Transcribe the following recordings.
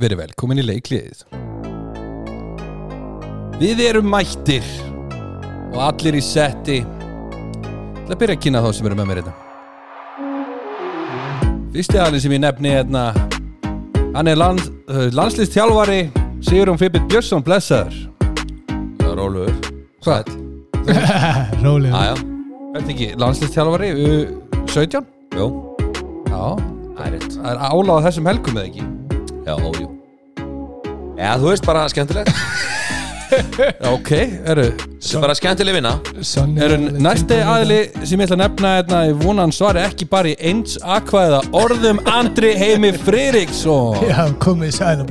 Verið velkomin í leikliðið. Við erum mættir og allir í setti til að byrja að kynna þá sem eru með mér þetta Fyrsti aðlinn sem ég nefni hérna hann er land, uh, landslistjálfari Sigurðum Fippit Björnsson blessaður. Já, Rólfur Hvað? Rólega Aja, Þetta ekki landslistjálfari uh, 17? jú, Já, það er það er áláð þessum helgum eða ekki Já, ójú Já, þú veist bara skemmtilegt. Já, ok, eru Þetta er bara skemmtileg vinna. Eru næsti aðli sem ég ætla að nefna hérna, ég vona hann svari ekki bara í eins akvæða orðum Andri Heimi Friðriksson. Já, komið sæðan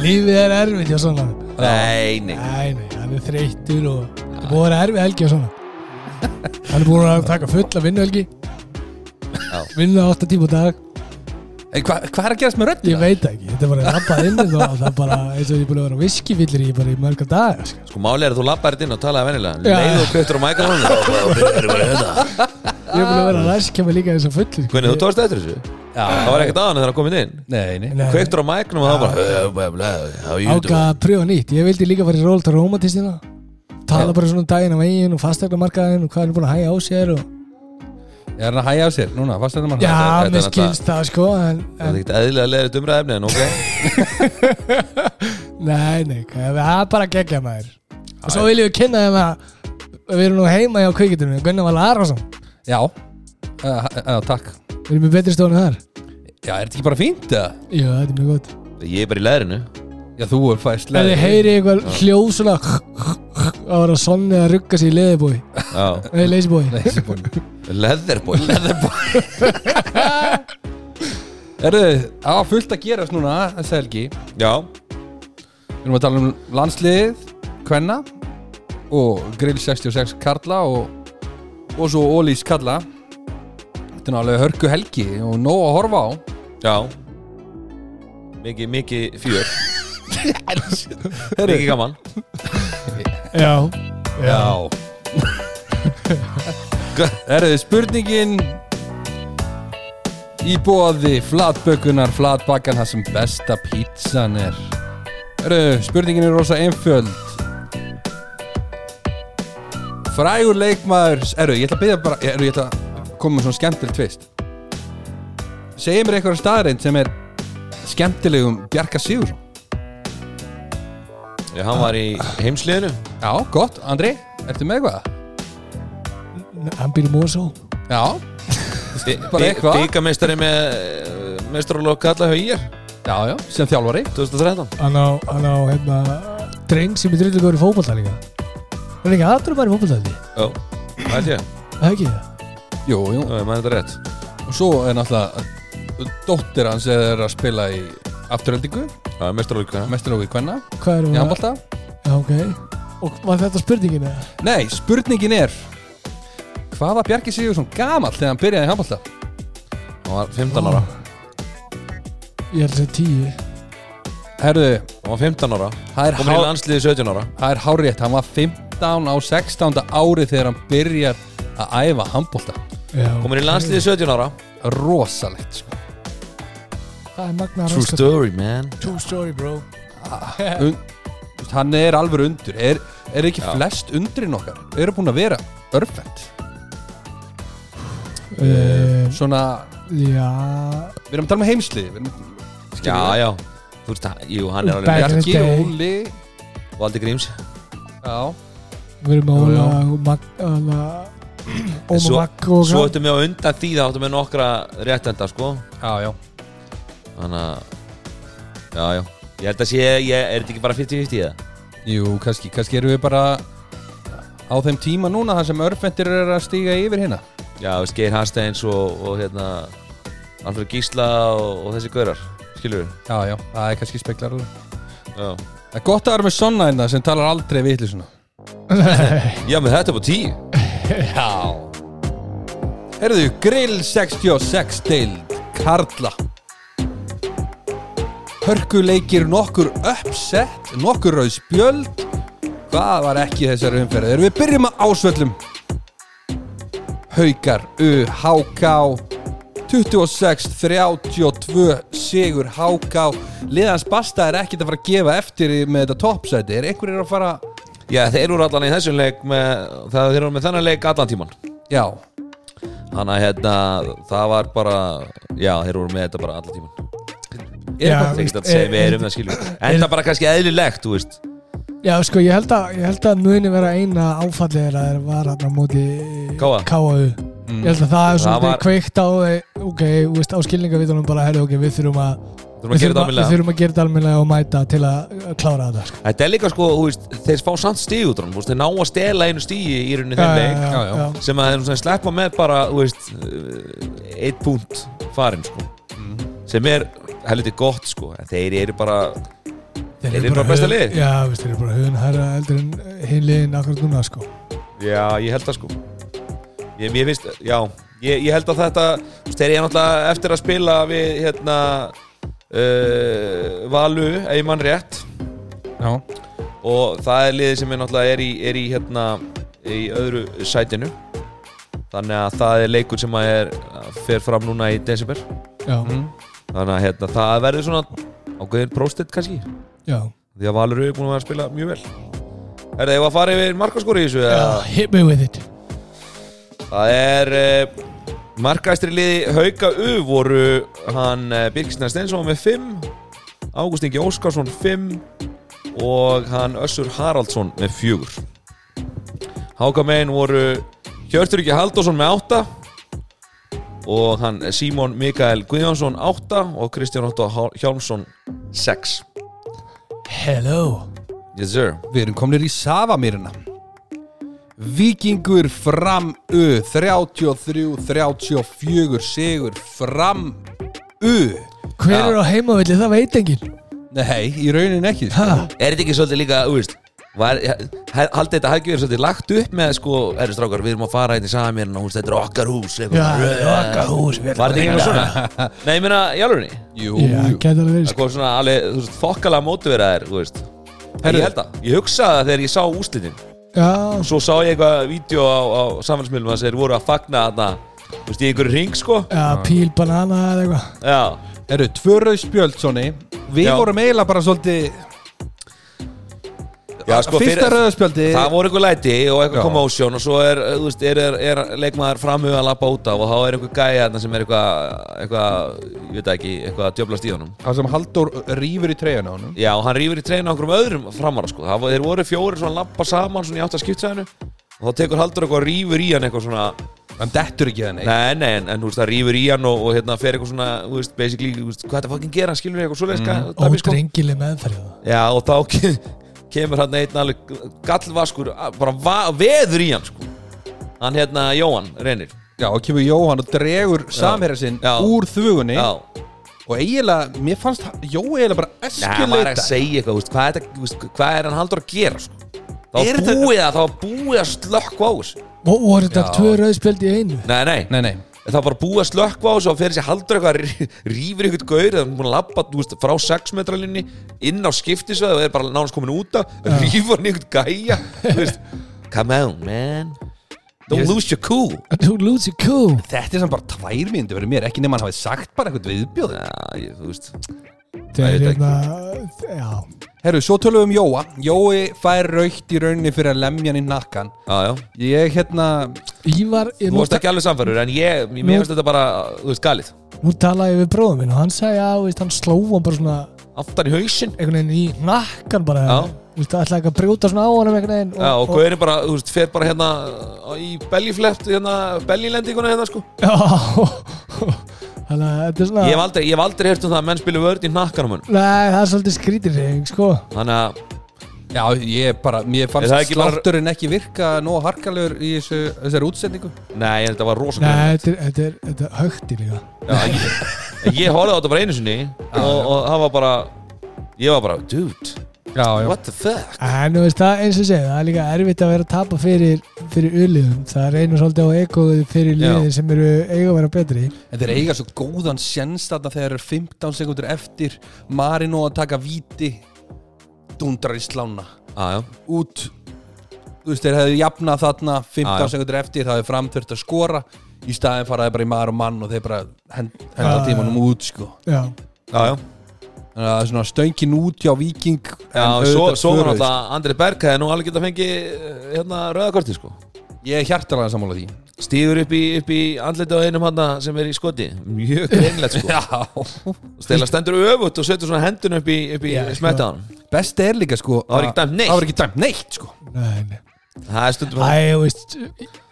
Lífið er erfitt hjá svona. Nei, nei. Nei, nei, hann er þreyttur og Það er búið að vera erfið helgi hjá svona. Hann er búin að taka fulla vinnuhelgi. Já. Vinna 8 tíma á dag Hvað hva er að gerast með röddina? Ég veit ekki, þetta er bara rappað inn og það er bara eins og ég er búin að vera viskifillir í bara í mörga dag sko. Sko máli er að þú lappar þetta inn og talaði vennilega Já. Leið og kveitur á Það bara hérna. Ég er búin að vera að ræskja mig líka eins og fullir sko. Hvernig þú tóðst eftir þessu? Já, Það var ekkert aðan þegar hann komið inn? Nei, nei. Nei, Kveitur á mækarnum og það bara you Áka að pröfa nýtt, ég vildi líka fara í ról til romantistina Tala bara svona um daginn á veginn og fastegnamarkaðin og hvað hann er búin að hægja á sér og... Er hann að hægja á sér, núna, Já, mér skilst það sko en, Það er en, ekkert eðlilega leðið umræðefni en ok. Nei, nei, það er bara gegja maður. Og svo viljum við kynna þeim að Við erum nú heima hjá kvikindunum Gunnar Val Arason. Já, uh, uh, takk. Við erum með betri stónu þar. Já, er þetta ekki bara fínt? Já, þetta er mjög gott. Ég er bara í leðrinu Já, þú er fæst Ef þið heyri eitthvað hljóð svona að vera sonni að rugga sér í leðibói Já. Nei, leysibói Leatherboy. Erðu, á fullt að gerast núna, þessi helgi. Já. Við erum að tala um landsliðið, kvenna og grill 66 karla og, og svo ólís karla. Þetta er náttúrulega hörku helgi og nóg að horfa á. Já. Mikið, mikið fjör Mikið gaman. Já, Já. Erðu, spurningin í bóði flatbökunar flatbakkan það sem besta pítsan er. Erðu, spurningin er rosa einföld. Frægur leikmaður Erðu, ég ætla að byrja bara Erðu, ég ætla að koma með svona skemmtilegt tvist Segir mér eitthvað staðreind sem er skemmtilegum Bjarka Sigursson Já, hann var í heimsliðinu. Já, gott, Andri, ertu með eitthvað? hann býr í Mosó. Já, Bara eitthvað. Bíkameistari með Meistarálokk kalla hjá IR já, já, sem þjálfari. 2013 Hann á, hann á hérna dreng sem er drullu góður í fótbolta líka. Það er ekki aðdur bara í ég? Já, það held ég. Það er ekki? Það Jú, jú, Já, ég maður þetta rétt. Og svo er náttúrulega dóttir hans er að spila í afturöldingu, Já, Meistarálokk mestur í kvenna. Hvað er í handbolta. Já, ok. Og var þetta spurningin eða? Nei, spurningin er hvað var Bjarki Sigursson gamall þegar hann byrjaði í handbolta? Hann var 15 ára. Ég held að segja tíu. Herðu, Hann var 15 ára. Það er, Komur í hár, landsliði 17 ára. það er hárétt hann var 15 á 16. ári þegar hann byrjar að æfa handbolta. Já, Komur í landsliði 17 ára. Rosalegt sko. Það er magna True story, man. True story bro. Un, hann er alveg undur. Er, er ekki Já. flest undrin okkar? Eru búin að vera örfend. Uh, svona, Já. Við erum að tala um heimslið við erum, Já, já. Þú veist, hann- jú, hann er alveg Back in the Bjarki, day. Óli. Valdi Gríms. Já, Við erum með Jú. Óla og Mag Óla Óma svo- Mag og Svo ættum við á undan því Það áttum við nokkra réttenda, sko. Já, já Þannig að Já, já. Ég held að sé, ég, er þetta ekki bara 50-50 eða? Jú, kannski, kannski erum við bara á þeim tíma núna þar sem örfendir er að stíga yfir hérna. Já, veist, Geir Hasteins og, og hérna Alfred Gísla og, og þessi gaurar Skilur við? Já, já, það er kannski speklar alveg Já. Það er gott að vera með sonna hérna sem talar aldrei vitli svona. Já, með þetta á 10 Já. Herðu, Grill 66 deild Karla Hörkuleikir nokkur uppsett Nokkur rauð spjöld. Hvað var ekki þessari umferð? Erum við byrjum að ásvöllum? Haukar, U, HK 26-32 sigur háká liðans basta er ekkert að fara að gefa eftir með þetta toppsæti. Er einhverjir að fara Já, þeir eru allan í þessum leik með, það þeir eru með þennan leik allan tíman já, Þannig að hérna, það var bara Já, þeir eru með þetta bara allan tíman er Já. Það er ekki að segja, við erum það skiljum En það bara kannski eðlilegt, þú veist Já, sko, ég held að, ég held að muni vera eina áfallið þeirra þeir var hann á móti. KAU Mm. Ég held að það er Það svona var- kveikt á ok, þú veist, á skilningavitunum bara, herri, ok, við þurfum að að við þurfum að gera þetta almennilega og mæta til að að klára þetta sko. Þetta er líka sko, veist, þeir fá samt stíg út þeir ná að stela einu stígi í rauninni þeim leik já, já. sem að þeir sleppa með bara, eitt punkt farin, sko sem er helviti gott, sko en þeir eru bara, Þeir eru bara besta liðið. Já, veist, þeir eru bara höfun herra eldur en hinn liðin akkurat núna sko. já, ég held það sko ég, ég finnst, já ég, ég held að þetta, þeir eru náttúrulega eftir að spila við, hérna uh, Valu, ef ég mann rétt já, og það er liðið sem er náttúrulega er í, er í hérna í öðru sætinu þannig að það er leikur sem að er fer fram núna í desember Já, mm. Þannig að hérna, það verður svona ákveðin próstitt kannski. Já, því að Valur eru búin að spila mjög vel. Er það ef að fara yfir markaskóri í þessu? já, hit me with it. Það er uh, markaðistri liði Hauka U voru hann uh, Birgisnær Steinsson með 5 Ágúst Ingi Óskarsson 5 og hann Össur Haraldsson með 4 Háka megin voru Hjörtur Ingi Halldórsson með 8 og hann Símon Mikael Guðjónsson 8 og Kristján Otto Hjálmsson 6 Hello. Yes sir. Við erum komnir í Savamýrina Víkingur fram U 33-34 sigur fram U. Hver er á heimavilli, það veit enginn. Nei, í raunin ekki sko. Er þetta ekki svolítið líka, þú veist var, Haldið þetta hafi ekki verið svolítið lagt upp með sko, erðu strákar, við erum að fara hérna í samirinn og hús, þetta er okkar hús okkar hús við Var þetta að- svona? Nei, ég meina, í alvegni Jú, Það sko. kom svona alveg, En Herðu. ég held að, ég hugsaði það þegar ég sá úslitin Já, Svo sá ég eitthvað vídeo á, á samfélagsmiðlum að þeir voru að fagna þarna Þú veist, í einhverju ring, sko. Já, píl, banana eða eitthvað. Já, Eru, tvö rauð spjöld Sonni Við Já. vorum eiginlega bara svolítið Já, sko, Fyrsta spjöldi það voru einhver læti og eitthvað Já. commotion og svo er, þú veist, er, er, er leikmaður framhugað að lappa út af og þá er einhver gæja þarna sem er eitthvað, eitthvað, ég veit ekki, eitthvað að djöblast í honum Það sem Halldór rýfur í treyjuna á honum Já, og hann rýfur í treyna okkur um öðrum framara sko. það, var- þeir voru fjórir svona lappa saman svona í átt að skiptsæðinu og þá tekur Haldur eitthvað rýfur í hann eitthvað svona Hann dettur ekki það neitt Nei, nei, en, en þú veist, það rýfur í hann og, og hérna fer eitthvað svona, þú veist, basically þú veist, hvað þetta fokkin gera, skilur við eitthvað svoleiðis mm. dæmi, sko. Ódrengileg meðferð Já, og þá kemur hann einn alveg gallvaskur, bara va veður í hann sko. hann hérna, Jóhann, reynir. Já, og kemur Jóhann og dregur samherja sinn Já. úr þvugunni Já, Og eiginlega, mér fannst Jói eiginlega bara Nei, hann var eskuleita að segja eitthvað, þú veist, hvað, er þetta, þú veist, hvað er hann haldur að gera sko? Það Er búið að, búið að slökkva á þessu. Og voru þetta tvö rauðspjöld í einu? Nei, nei, Nei, nei það var bara búið að slökkva á þessu og fyrir sér haldur eitthvað rýfur ykkur gaur það er búin að labba þú veist, frá 6 metralinni inn á skiptisveð og er bara nánast komin út af rýfur hann ykkur gæja þú veist, come on man. Don't Ég- lose your cool. Þú lúsi cool. Þetta er sem bara tvær mínúti fyrir mér Ekki nema hann hafi sagt bara eitthvað viðbjóð. Já, ég, þú veist Þeir Ég hérna Já. Herru, svo tölum við um Jóa. Jói fær raukt í rauninni fyrir að lemja hann í nakkan. Já, já, Ég, hérna Ívar ég þú nú, varst ekki alveg samfærur en ég, mér Nú- finnst þetta bara, þú veist, galið. Nú talaði ég við bróðum minn og hann sagði að veist, hann sló hann bara svona aftan í hausinn. einhvern veginn í nakkan bara. Já. Þú veist, ætlaði ekki að brjóta svona á honum einhvern veginn Já, og gaurin bara, þú veist, fer bara hérna í beljiflett, hérna, beljilendinguna hérna, sko. Já Þannig svona Ég hef aldrei, ég hef aldrei heyrt um það að menn spilu vörð í nakkanum hann Nei, það er svolítið skrítir sko. Þannig að, Já, ég bara, mér fannst ekki bara- slátturinn ekki virka nóg harkalegur í þessu, þessari útsendingu? Nei, þetta var rosa Nei, þetta er, þetta er, þetta er högt í líka. Já, ég, ég horfði á þetta bara einu sinni og, og það var bara Ég var bara, dude, Já, já. What the fuck? En þú veist það eins og segja, það er líka erfitt að vera að tapa fyrir, fyrir uliðum. Það reynur svolítið á ekoðu fyrir liðin sem eru eiga að vera betri. En þeir eiga svo góðan sjens þarna þegar eru 15 sekundur eftir. Marino að taka víti. Dundrar í slána. Ah. Út. Þú veist, þeir hefðu jafnað þarna 15 Já, já. sekundur eftir Það hefðu framþurft að skora. Í staðin faraði bara í maður og mann og þeir bara hend, henda Já, tímanum út sko. Já, Já, já, þannig að það er svona stöngin út hjá Viking já svo, svo var náttúrulega Andri Berg hefði nú alveg getað fengið eh, hérna rauðakorti sko. Ég er hjartalega sammála því. Stígur upp í, upp í andliti á einum hann sem er í skoti. Mjög greinlegt sko. Já. Stela stendur öfut og setur svona hendun upp í, upp í smettaðan best er líka sko Það var ekki dæmt neitt. það var ekki dæmt neitt sko. Nei, nei. Það er stundum Æ, þú veist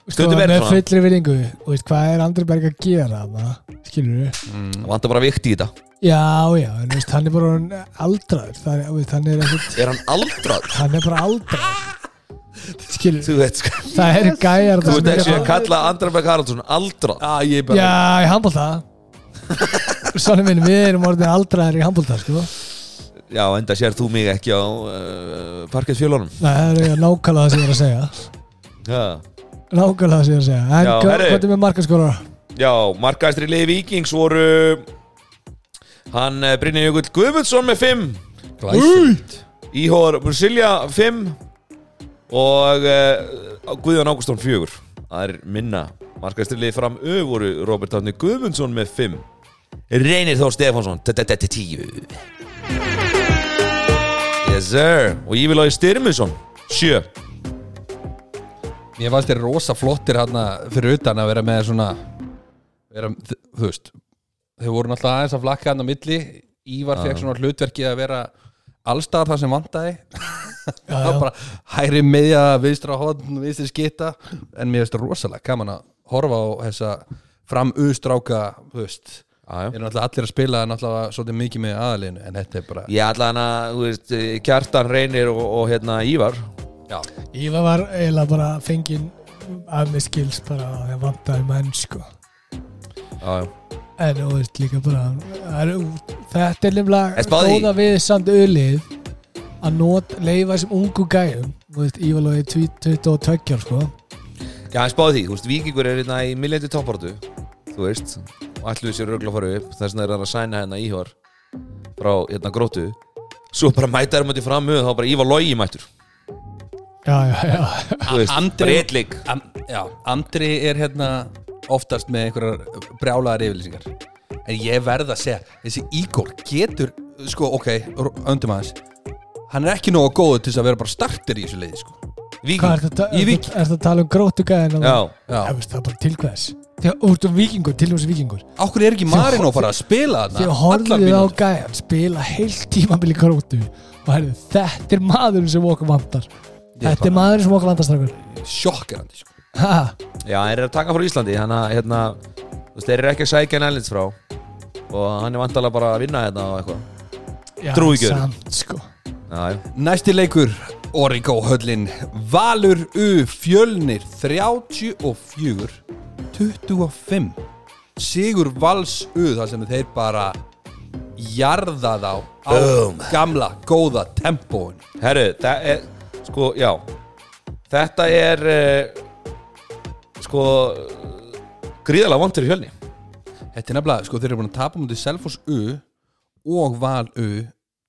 Stundum sko, er með svona. fullri virðingu þú veist, hvað er Andri Berg að gera þarna skilur við Það vantar bara vikt í þetta. Já, já, en þú veist, hann er bara orðinn aldraður það er, veist, hann er ekkert Er hann aldrað? hann er bara aldraður. Skilur Þú veit sko. Það er gæjar Þú veit ekki að kalla Andri Berg Haraldsson aldrað já ég bara já, í handbólta svona minn, við erum orðin aldraðir í handbólta sko. Já, enda sér þú mig ekki á uh, parkett fjölunum Nei, það er nákvæmlega það sem ég er að segja. Já, Nákvæmlega sem ég er að segja. En Já, hvað er með markaskóra? Já markaðistri liði Víkings voru Hann uh, Brynja Jökull Guðmundsson með 5 glæsilegt. Íhóður Brusilja 5 Og uh, Guðjón Ágústón 4 Það er minna. Markaðistri liði fram Ö voru Robert Átni Guðmundsson með 5 Reynir Þór Stefánsson 10 Yes sir. Og Ívilói Styrmusson 7 Ég fannst þér rosa flottir hérna fyrir utan að vera með svona vera, þú veist þau voru náttúrulega aðeins að flakka hann á milli. Ívar fekk svona hlutverki að vera allstar það sem vantaði. Það var bara hæri miðja viðstra hodn, viðstra skitta en mér finnst það rosalega gaman að horfa á þessa framustráka þú veist, já er náttúrulega allir að spila náttúrulega svolítið mikið með aðalinu en þetta er bara, Já, allan að, þú veist, Kjartan Reynir og, og hérna Ívar já, Ívar var eiginlega bara fenginn af með skils bara að það vantaði menn sko Já, já. En þú veist líka bara það er, Þetta er nefnilega góða við samt ölið að not, leifa þessum ungu gæjum Þú veist, Ívar loði 22 ár sko. Já, en spáði því, þú veist, Víkingur er hérna í milljöndi toppartu Þú veist, og ætluðu sér örgulega að fara upp Þess vegna er hann að sæna hérna Ívar Frá hérna grótu Svo bara mæta þær mæti fram með þá bara Ívar Logi Andri- Am, já, Andri er hérna oftast með einhverjar brjálaðar yfirlýsingar. En ég verð að segja þessi Ígor getur, sko, ok öndum aðeins, hann er ekki nógu góður til þess að vera bara starter í þessu leiði sko. Hvað er þetta er að tala um grótu gæðin Já, Já, Það veist, það er bara til hvers. Þegar þú ert um vikingur, til hvers vikingur okkur er ekki Marino bara að spila þarna? Þegar horfið á mínútur? gæjan spila heilt tímabili grótu og herrðu, þetta er maðurinn sem okkur vantar Þetta er maðurinn sem okkur vantar strafur sjokkerandi sko. Ha, já, þeir eru að taka frá Íslandi Þannig að, hérna, þeir eru ekki að sækja hann ellins frá. Og hann er vantalega bara að vinna hérna og eitthvað. Já, Trúi ekki öðru. Samt, sko Næsti leikur, Origo höllin Valur U Fjölnir 34 25 Sigur Vals U þar sem þeir bara jarða þá á Boom. gamla, góða tempóin Herru, það er sko, já. Þetta er uh, sko gríðalega vond fyrir hjölni Þetta er nefnilega, sko þeir eru búin að tapa mútið Selfoss U og Val U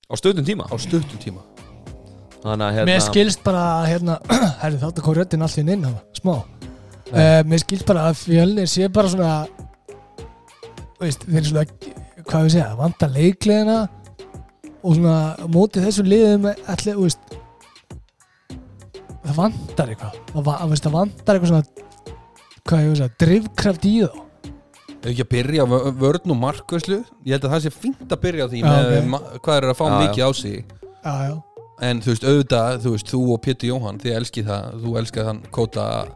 á stöðnum tíma. á stuttum tíma. Þannig að hérna Mér skilst bara að hérna Herri þátt að kom röddinn allir inn hafa Smá. Uh, Mér skilst bara að fjölnir sé bara svona veist, Þeir eru svona Hvað við segja, vanta leikleðina Og svona á móti þessu liðum Allir, þú veist Það vantar eitthvað. Það, það vantar eitthvað svona Hvað ég veist að Drifkraft í þá. Ef ekki að byrja á vö- vörn og markvæslu Ég held að það sé fínt að byrja á því Já, með ok. ma- hvað er að fá Já, já. mikið á sig. Já, já. En þú veist, auðvitað, þú veist, þú og Pétur Jóhann Þið elski það, þú elskar þann kóta að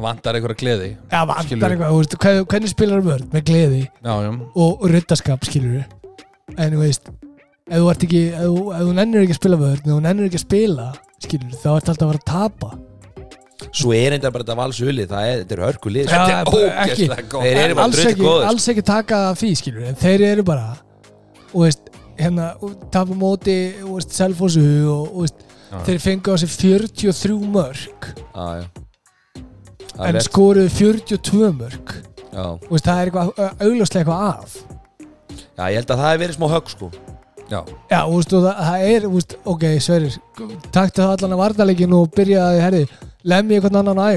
vantar einhverja gleði Já, vantar eitthvað, veist, hvernig, hvernig spilar vörn? Með gleði. Já, já, og, ruddaskap skilur en þú veist ef þú ert ekki, ef, þú- ef þú nennir ekki að spila vörn ef þú nennir ekki að spila skilur þá ert alltaf að vera að tapa svo er einnig bara þetta valsuli það er, þetta er hörku lið Já. Þetta er ógeðslega góð Þeir eru bara alls drullu ekki, góðir, sko. alls ekki taka af því skilur en þeir eru bara og veist, hérna, og tapa móti og veist, selfossu og, og veist, Já. þeir fengu á sig 43 mörg já, já. Það er en rétt. skoruðu 42 mörg já. og veist, það er eitthvað augljóslega eitthvað af já, ég held að það hefur verið smá högg sko Já, Já, þú veist, og það, það er, þú veist, ok, Sverrir, taktu það allan að vartalegin og byrjaði, herri, lemmi einhvern annan já,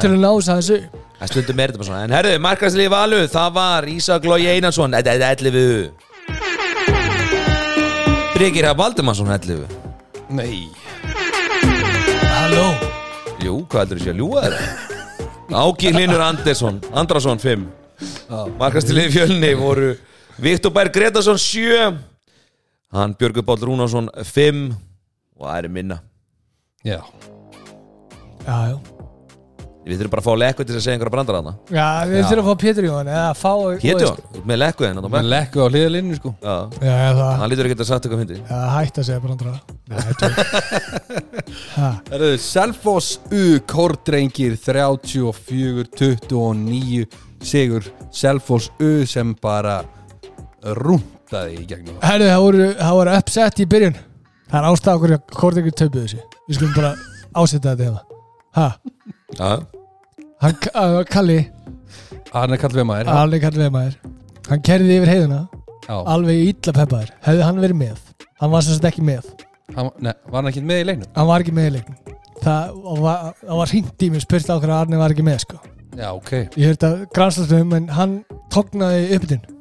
til að ná þess að þessu. Það stundum er þetta bara svona En herðu, markastlið valu, það var Ísak Lói Einarsson Þetta er 11 Brygir Haf Valdimansson 11 Nei. Halló? Jú, hvað heldur þessi að ljúga þér? Áki Hlinur Andersson Andrason 5 Markastlið fjölni voru Viktor Bær Gretarsson 7 Hann Björgur Báll Rúnarsson 5 Og það er minna. Já. Já, já. Við þurfum bara að fá lekku til að segja einhverja brandar hana Já, við Já. þurfum að fá Pétur hann eða fá Hétu hann, út með lekku hennar Með lekku á hliðalínu sko. Já, Já, já, það. Hann lítur ekki að sagt eitthvað fyndi. Já, hætt að segja brandara. Nei, er- Ha, Það eru Selfoss U Kórdrengir 34-29 Sigur. Selfoss U sem bara rúndaði í gegnum. Það. Herðu, það voru, það voru upset í byrjun. Það er ástæða okkur að Kortengur töpuðu þessu. Við skulum bara ásetja þetta hérna. Ha, Já, hann, uh, Kalli. Hann er kallið við maður Alveg Kalli Veðmaður Hann kerði yfir heiðuna Já, Alveg illa peppaður. Hefði hann verið með? Hann var sem sagt ekki með. Hann, nei, var hann ekki með í leiknum? Hann var ekki með í leiknum. Það var, það var hringt í mig spurt á hverju að Arni var ekki með sko. Já, ok. Ég hörði að grannslastum en hann tóknaði uppbytun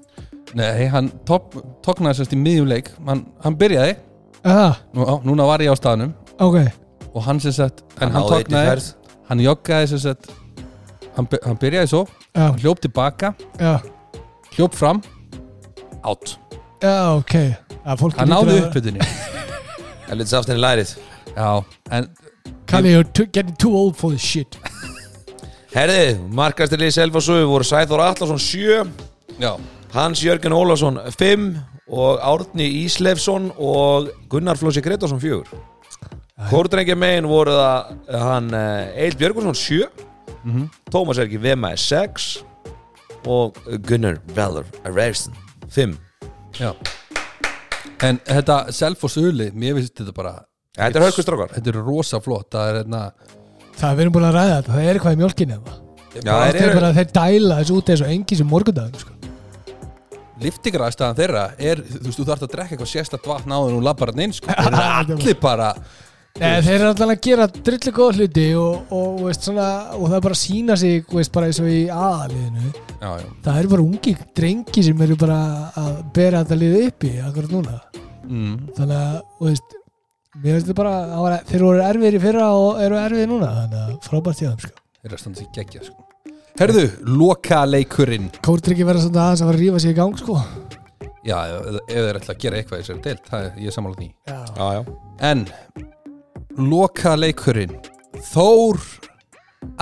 Nei, hann tóknaði sérst í miðjum leik. Hann, hann byrjaði, Aha, nú, á, núna var ég á staðnum. Ok. Og hann sem sagt, en hann, einni tóknaði hann joggaði sem sagt hann, hann byrjaði svo, Já, hann hljóp tilbaka. Já, hljóp fram. Átt, já, ok. Já, fólk hann náði uppbytunni. Það lítið sátt henni lærið. Kalli, you're too, getting too old for this shit. Herði, markastlið Selfossu voru Sæþór Allarsson 7 Já, Hans Jörgen Ólafsson 5 og Árni Íslefsson og Gunnar Flósi Gretarsson 4 Kórdrengja megin voru það hann Eil Björgursson 7 Mhm. Tómas Erki Vemaði 6 og Gunnar Valur Arreirson 5 já. En þetta Selfoss Uli, mér finnst þetta bara Þetta er hörkustrákar Þetta er rosa flott Það er hérna Það er við erum búin að ræða þetta, það er eitthvað í mjölkinni eða? Já, Það er eru bara að þeir dæla þessu út eins og engi sem morgundagum sko. Liftingaræðstæðan þeirra er, þú veist, þú þarft að drekka eitthvað sérstætt vatn áður en þú labbar hann inn, sko. Þeir eru allir bara Nei, þeir eru alltaf að gera drullu góð hluti og, og, veist, svona, og það er bara að sína sig veist, bara eins og í aðaliðinu Já, já, það eru bara ungi drengi sem eru bara að bera þetta lið upp í akkurat núna. Mm. þannig að, veist mér finnst þetta bara, það var, þeir voru erfiðir í fyrra og eru erfiðir núna, þannig að frábært hjá þeim sko. Þeir eru að standa sig geggja, sko Herðu, lokaleikurinn. Kórdryggi verða svona aðeins að fara að rífa sig í gang sko. Já, ef þeir ætla að gera eitthvað í þessari deild, það er ég sammála því. Já. Já, já. En lokaleikurinn. Þór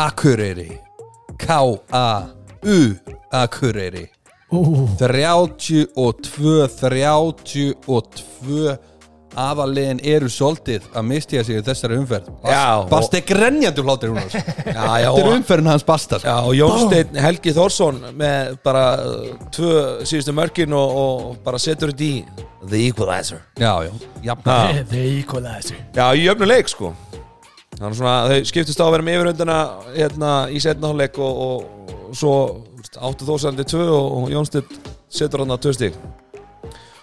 Akureyri. K-A-U Akureyri. Ú, 32 32 aðalegin eru soldið að mistiða sig í þessari umferð. Bast er grenjandi hlátir hún Þetta er umferðin hans Basta sko. já, og Jónsteinn Helgi Þórsson með bara uh, tvö síðustu mörkin og, og bara setur þetta í The Equalizer. Já, já, Já. þeir equalizer. Já, í öfnu leik sko. Svona, þau skiptust á að vera með yfirhundina hérna í setnaháleik og, og, og svo áttu þósandi tvö og, Jónstedt setur hann að tvö stík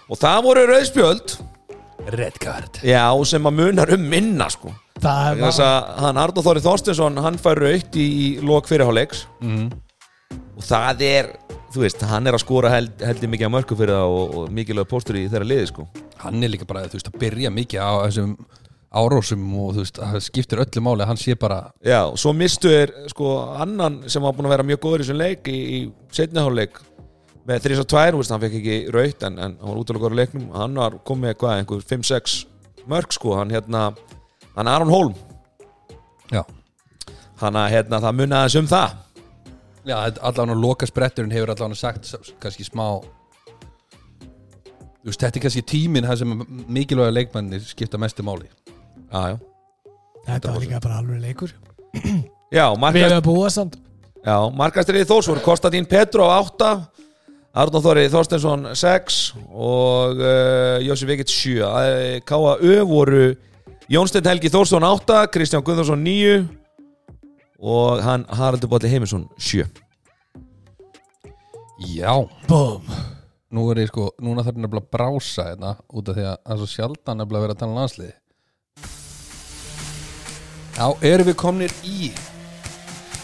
og það voru rauðspjöld Red card. Já, sem að munar um minna sko. Það þess var, að hann Arnóð Þóri Þorstinsson hann fær raukt í, í lok fyrirháleiks mm. og það er, þú veist, hann er að skora held, heldur mikið að mörku fyrir það og, og mikilvæg póstur í þeirra liði sko. Hann er líka bara, þú veist, að byrja mikið á þessum árósum og þú veist, það skiptir öllu máli hann sé bara, Já, og svo mistu er sko annan sem var búin að vera mjög góður í þessum leik í, í setniháleik með 3-2, þú veist, hann fekk ekki raut en, en hann var útlægur góður í leiknum. Hann var komið hvað, einhver 5-6 mörg sko, hann hérna hann Aron Holm, já. Hann að hérna það munið aðeins um það. Já, allan að loka spretturinn hefur allan sagt kannski smá Þú veist, þetta er kannski tíminn það sem mikilvæga leikmanni skipta mestu máli. Já, já, þetta var líka bara alveg leikur. Já, við markast, hefum búið samt já markastriði Þórsvor Konstantín Petru á 8 Arnóð Þóri Þorstensson 6 og uh, Jósi Vikit 7 uh, K.A.Ö. voru Jónsteinn Helgi Þórsson 8 Kristján Guðarsson 9 og hann Haraldur Bótti Heimisson 7 Já, Búm nú er ég sko núna þarf ég nefnilega að brása hérna út af því að það er svo sjaldan nefnilega að vera að tala um landsliði Já, erum við komnir í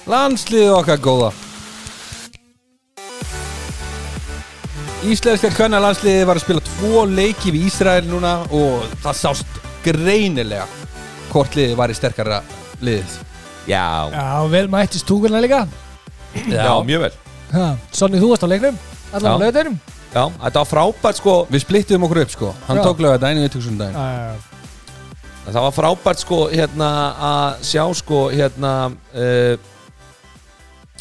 Landsliðið okkar góða Íslenska kvenna landsliðið var að spila tvo leiki við Ísrael núna og það sást greinilega hvort liðið var í sterkara liðið Já, Já, vel mætti stúkurna líka. Já, mjög vel. Ha, Sonni, þú varst á leiknum Allan á Já. lögðurum Já, þetta var frábært sko. Við splittum okkur upp sko. Hann Já. tók lögða daginn við tökum daginn Já, Það var frábært sko hérna að sjá sko hérna uh,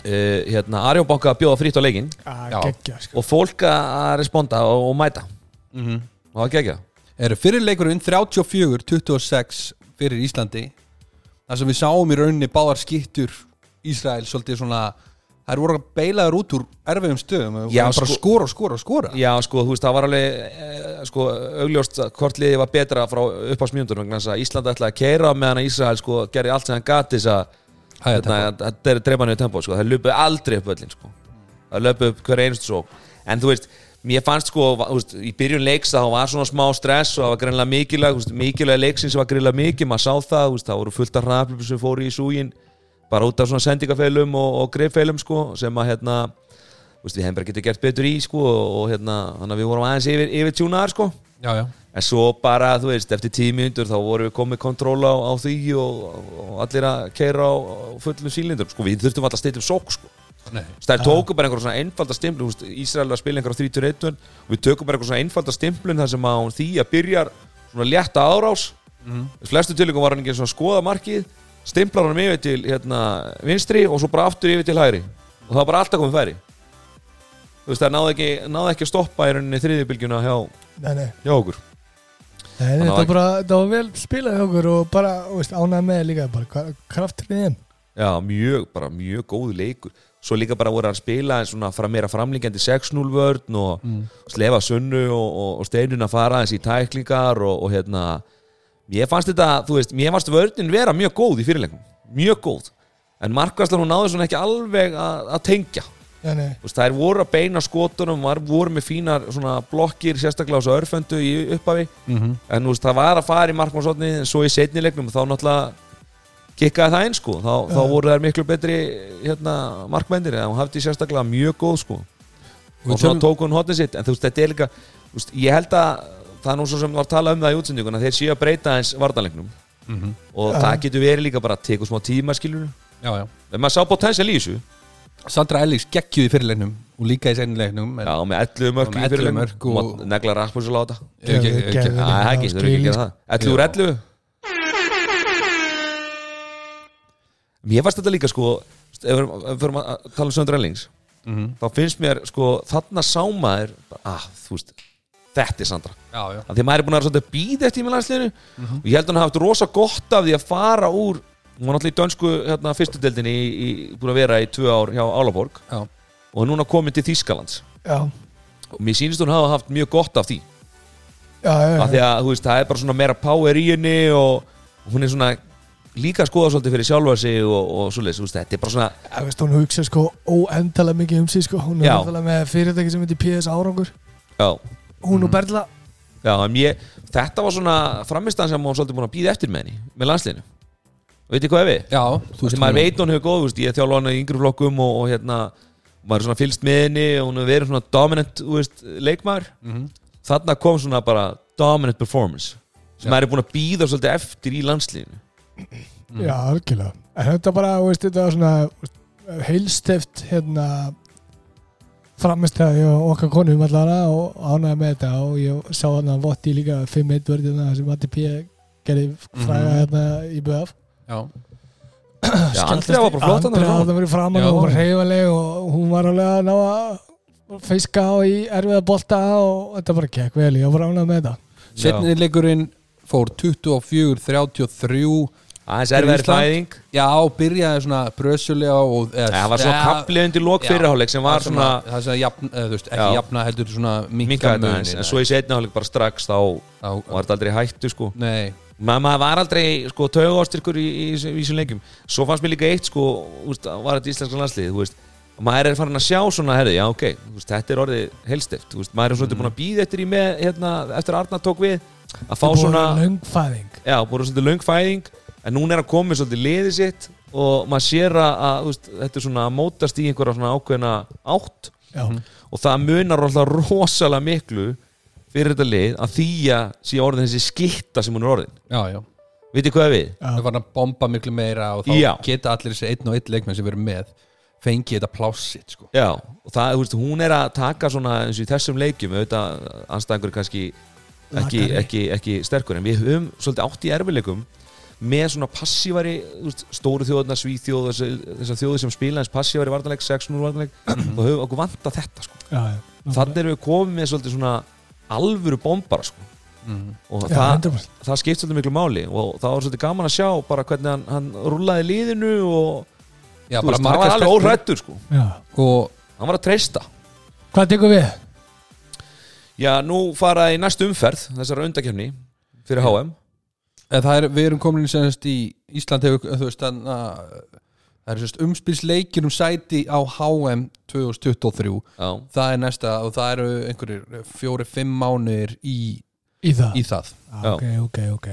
uh, hérna Arjónbanka að bjóða frýtt á leikinn Já. geggja sko. og fólk að responda og, og mæta mm -hmm. og það gegja Eru fyrirleikurinn 34-26 fyrir Íslandi þar sem við sáum í rauninni báðar skittur Ísrael svolítið svona þær voru að beilaður út úr erfiðum stöðum og bara sko- skora og skora og skora Já sko, þú veist, það var alveg eh, sko, augljóst að hvort liðið var betra frá uppásmjöndur vegna þess að Ísland ætlaði að keira meðan að Ísrael sko gerði allt sem hann gati þess að þetta er dreifanið tempo sko. það löpuð aldrei upp öllin sko. það löpuð upp hver einustu svo en þú veist, mér fannst sko veist, í byrjun leiks að það var svona smá stress og það var greinlega mikilvæg, þú veist, mikilvæg leiksins var greinlega mikið, maður sá það, veist, það voru fullt af hraðflöpum sem fóru í súgin bara út af svona sendingafeilum og, og greifeilum sko, sem að hérna veist, við hefum bara getið gert betur í sko, og, og hérna, við vorum aðeins yfir, yfir tjúnaðar sko já, já. En svo bara, þú veist, eftir tíu mínútur þá vorum við komið kontról á, á því og, og allir að keira á, á fullum sílindur. Sko, við þurftum alltaf að steytum sók, sko. Nei. Það tóku bara einhver svona einfalda stimplun, þú veist, Ísrael var að spila einhver á 31 og við tökum bara einhver svona einfalda stimplun þar sem að því að byrjar svona létta árás. Mm. Flestu tilíkum var hann ekki svona að skoða markið, stimplar hann yfir til hérna, vinstri og svo bara aftur yfir til hægri. Og það var bara alltaf komið færi. Þú veist, það náði ekki, náði ekki að stoppa í rauninni þriðjubilgjuna hjá, hjá okkur. nei þetta var bara þetta var vel spilað hjá okkur og bara veist, ánægð með líka bara þeim. Já, mjög, bara mjög góð leikur. Svo líka bara voru að spila en svona fra, meira framlíkjandi 6-0 vörn og slefa sunnu og, og, og steinun að fara eins í tæklingar og, og hérna Mér fannst þetta, þú veist, mér fannst vörnin vera mjög góð í fyrirleikum Mjög góð. En markværslan hún náði svona ekki alveg að tengja Veist, þær voru að beina skotunum var, voru með fínar svona blokkir sérstaklega á þessu örföndu í upphafi. Mm en þú veist, það var að fara í markmannsotni en svo í setni leiknum þá náttúrulega kikkaði það einn sko. Þá, þá voru þær miklu betri hérna, markmændir en hún hafði sérstaklega mjög góð sko. Og tölum- tók hún hotnið sitt en þú veist, þetta er líka veist, ég held að það er nú svo sem var að tala um það í útsendinguna þeir séu að breyta eins vartanleiknum Mhm. og Já. það getur verið líka bara að teka smá tíma skilur Já, já. En maður sá potensial í þessu Sandra Ellíks geggjuð í fyrirleiknum og líka í seinleiknum já, með 11 mörk Og í með 11 fyrirleiknum. mörk og- og negla láta. Gerðu- gerðu- Æ, það er ekki, þú eru ekki að gera það. 11 úr 11 Mér fannst þetta líka sko ef við fyrir að tala um Söndra Ellings Mhm. þá finnst mér sko þarna sámaður ah, þú veist, þetta er Sandra. Já, já. Að því að maður er búin að vera svolítið býð eftir í meðlandsliðinu og ég held að hann hafi haft rosa gott af því að fara úr hún var náttúrulega í dönsku hérna, fyrstu deildinni í, í, búin að vera í tvö ár hjá Álaborg. Já, og er núna komin til Þýskalands. Já, og mér sýnist hún hafa haft mjög gott af því. Já, já, af því að þú veist, það er bara svona meira power í henni og, og hún er svona líka að skoða svolítið fyrir sjálfa sig og, og þú veist, þetta er bara svona Já, veist, hún hugsa sko óendalega mikið um sig sko. hún er náttúrulega með fyrirtæki sem heitir PS Árangur. Já, hún og Berla já, ég, þetta var svona framistæðan sem hún svolítið búin að býða eftir með henni með landsliðinu, veitir hvað er við? já þú veist, maður veit hún hefur góð, þú veist, ég þjálfa hana í yngri flokkum og, og hérna, maður er svona fylgst með henni og hún hefur verið svona dominant, veist, leikmaður Mhm. þarna kom svona bara dominant performance sem maður er búin að býða svolítið eftir í landsliðinu já, algjörlega en þetta bara, veist, þetta var svona heilsteft hérna framistæði og okkar konum allara og ánæði með þetta og ég sá hann að votti líka 5-1 vörðina sem Matti P gerði fræga Mhm. hérna í BF Já, Já, Andrea var bara flott Andrea var verið framan Já. og var reyfaleg og hún var alveg að ná að fiska á í erfiða bolta og þetta bara gekk vel, ég var ánægð með þetta. Setni leikurinn fór 24-33 aðeins Ísland? fæðing. Já, byrjaði svona brösulega og eða, það var svona ja, kapli undir lok já, fyrirháleik sem var það svona það sem jafn, eða, veist, ekki Já. jafna heldur svona minka minkaði þetta munin aðeins. En svo í setniháleik bara strax þá var þetta aldrei hættu sko. Nei, maður var aldrei sko taugastyrkur í, í, í, í þessum leikjum. Svo fannst mér líka eitt sko úst, var þetta íslenska landslið veist. Maður er farin að sjá svona herri, já ok, veist, þetta er orðið helstift maður er svona búin að býða eftir í með hérna, eftir að Arna tók við að fá svona löngfæðing já, búin svolítið löng fæðing en núna er að koma svolítið liðið sitt og maður sér að, veist, þetta er svona að mótast í einhverja svona ákveðna átt. Já, og það munar alltaf rosalega miklu fyrir þetta lið að því að sé orðin þessi skitta sem hún er orðin Já, já vitið hvað við? Það var að bomba miklu meira og þá Já. geta allir þessi einn og einn leikmenn sem verður með fengi þetta plássitt sko. Já, og það, þú veist, hún er að taka svona eins og í þessum leikjum auðvitað anstæðingur er kannski ekki, Lakari. ekki, ekki sterkur en við höfum svolítið átt í erfileikum með svona passívari þú veist, stóru þjóðarna, svíþjóð þessar þjóði sem spila eins passívari vartanleik 6-0 vartanleik og höfum okkur vanta þetta sko. já, já þannig erum við komið með svolítið svona alvöru bombara sko. mm. og Já, það, 100%. það skipt svolítið miklu máli og það var svolítið gaman að sjá bara hvernig hann, hann rúlaði liðinu og Já, veist, hann var alveg óhrættur sko. Og hann var að treysta Hvað tekur við? Já, nú fara í næstu umferð þessara undakefni fyrir HM er, við erum komin í Ísland hefur, þú veist, þannig að það er semst umspilsleikir um sæti á HM 2023 Já, það er næsta og það eru einhverjir fjóri-fimm mánuðir í, Í það? í það. Já. Ok, ok, ok.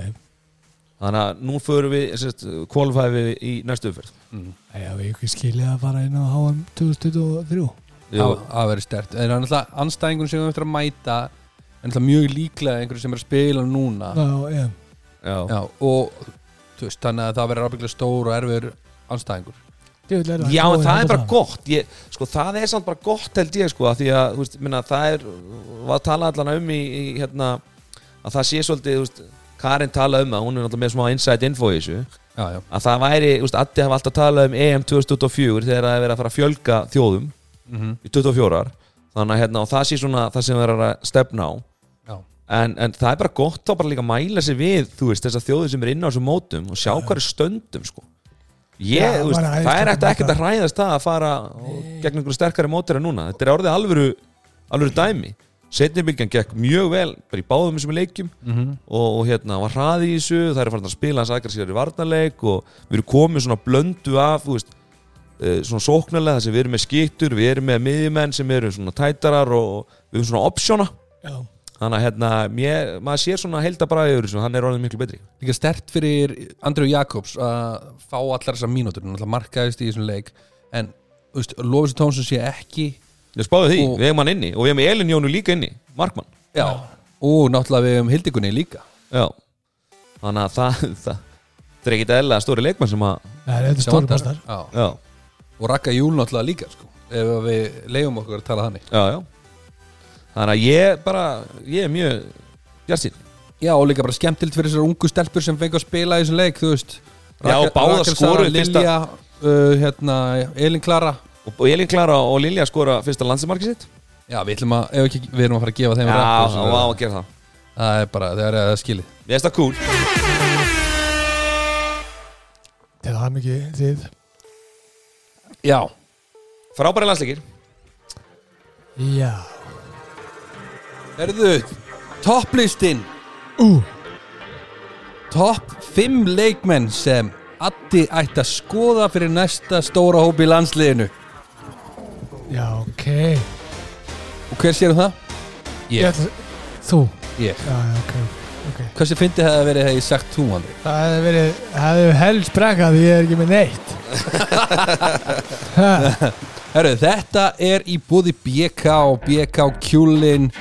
Þannig að nú förum við sérst, kvalifæði við í næstu umferð. Já, við ekki skilja að fara inn á HM 2023 það það verður stert en það er náttúrulega anstæðingun sem við eftir að mæta en náttúrulega mjög líklega einhverju sem er að spila núna. Já, já. Já, Já, og veist, þannig að það verður ábygglega stór og erfur anstæðingur Já en það er bara gott. Ég, sko, Það er samt bara gott held ég sko, að Því að þú veist, minna, það er Var að tala allan um í, í hérna, Að það sé svolítið veist, Karin tala um það, hún er með smá inside info í þessu. Já, já, Að það væri, Addi hafa alltaf talað um EM 2024 þegar það er verið að fara að fjölga þjóðum mm í 24 Þannig að hérna, og það sé svona það sem það er að stefna á. Já. en, en það er bara gott þá bara líka að mæla sig við þú veist, þessar þjóðir sem er inn á þessum mótum og sjá hvað er stöndum sko. Ég, Já, veist, það er æðislegt ekkert að hræðast það að fara og- gegn einhverju sterkari mótir en núna. Þetta er orðið alvöru, alvöru dæmi. Setnibilgjan gekk mjög vel bara í báðum þessum leikjum Mm og, og hérna var hraði í þessu, það er farin að spila hans aggressíðar í varnarleik og við erum komið svona blöndu af þú veist, uh, svona sóknarlega þar sem við erum með skittur, við erum með miðjumenn sem eru svona tætarar og við erum svona optiona. Já, þannig að hérna, mér, maður sér svona heilda bara yfir þessu, hann er orðin miklu betri. Líka stert fyrir Andrew Jacobs að fá allar þessar mínútur. Hann alltaf markaðist í þessum leik. En, Lofis Tónsson sé ekki ég spáði því, Og- við hefum hann inni. Og við hefum Elin Jónu líka inni, Markmann. Já, og náttúrulega við um Hildikunni líka. Já, þannig að það, það, það er ekkit eðla stóri leikmann sem að Nei, þetta er stóri já, og Raka Júl náttúrulega líka sko, ef við leiðum okkur að tala þannig. Já, já þannig að ég bara, ég er mjög bjartinn Já, og líka bara skemmtilt fyrir þessar ungu stelpur sem fengi að spila í þessum leik, þú veist. Já, Sara, fyrsta- Lilja, uh, hérna, Elin Klara. Og, og Elin Klara og Lilja skora fyrsta landsimarki sitt. Já, við ætlum að, ef ekki, við erum að fara að gefa þeim já, rappur, það. var að gera það. Það er bara, það er að skilið. Mér finnst það cool. Til það mikið þið Já, Frábæri landsleikir. Já erðu, topplistin Ú, Topp 5 leikmenn sem Addi ætti að skoða fyrir næsta stóra hópi í landsliðinu. Já, ok. Og hver sér það? Ég. Ætla Þú? Ég. Já, já, ok, ok. Hversu fyndi hefði verið hefði sagt þú, Andri? Það hefði verið, hefði helst brekað því ég er ekki með neitt. Herru, þetta er í búði BK BK kjúlin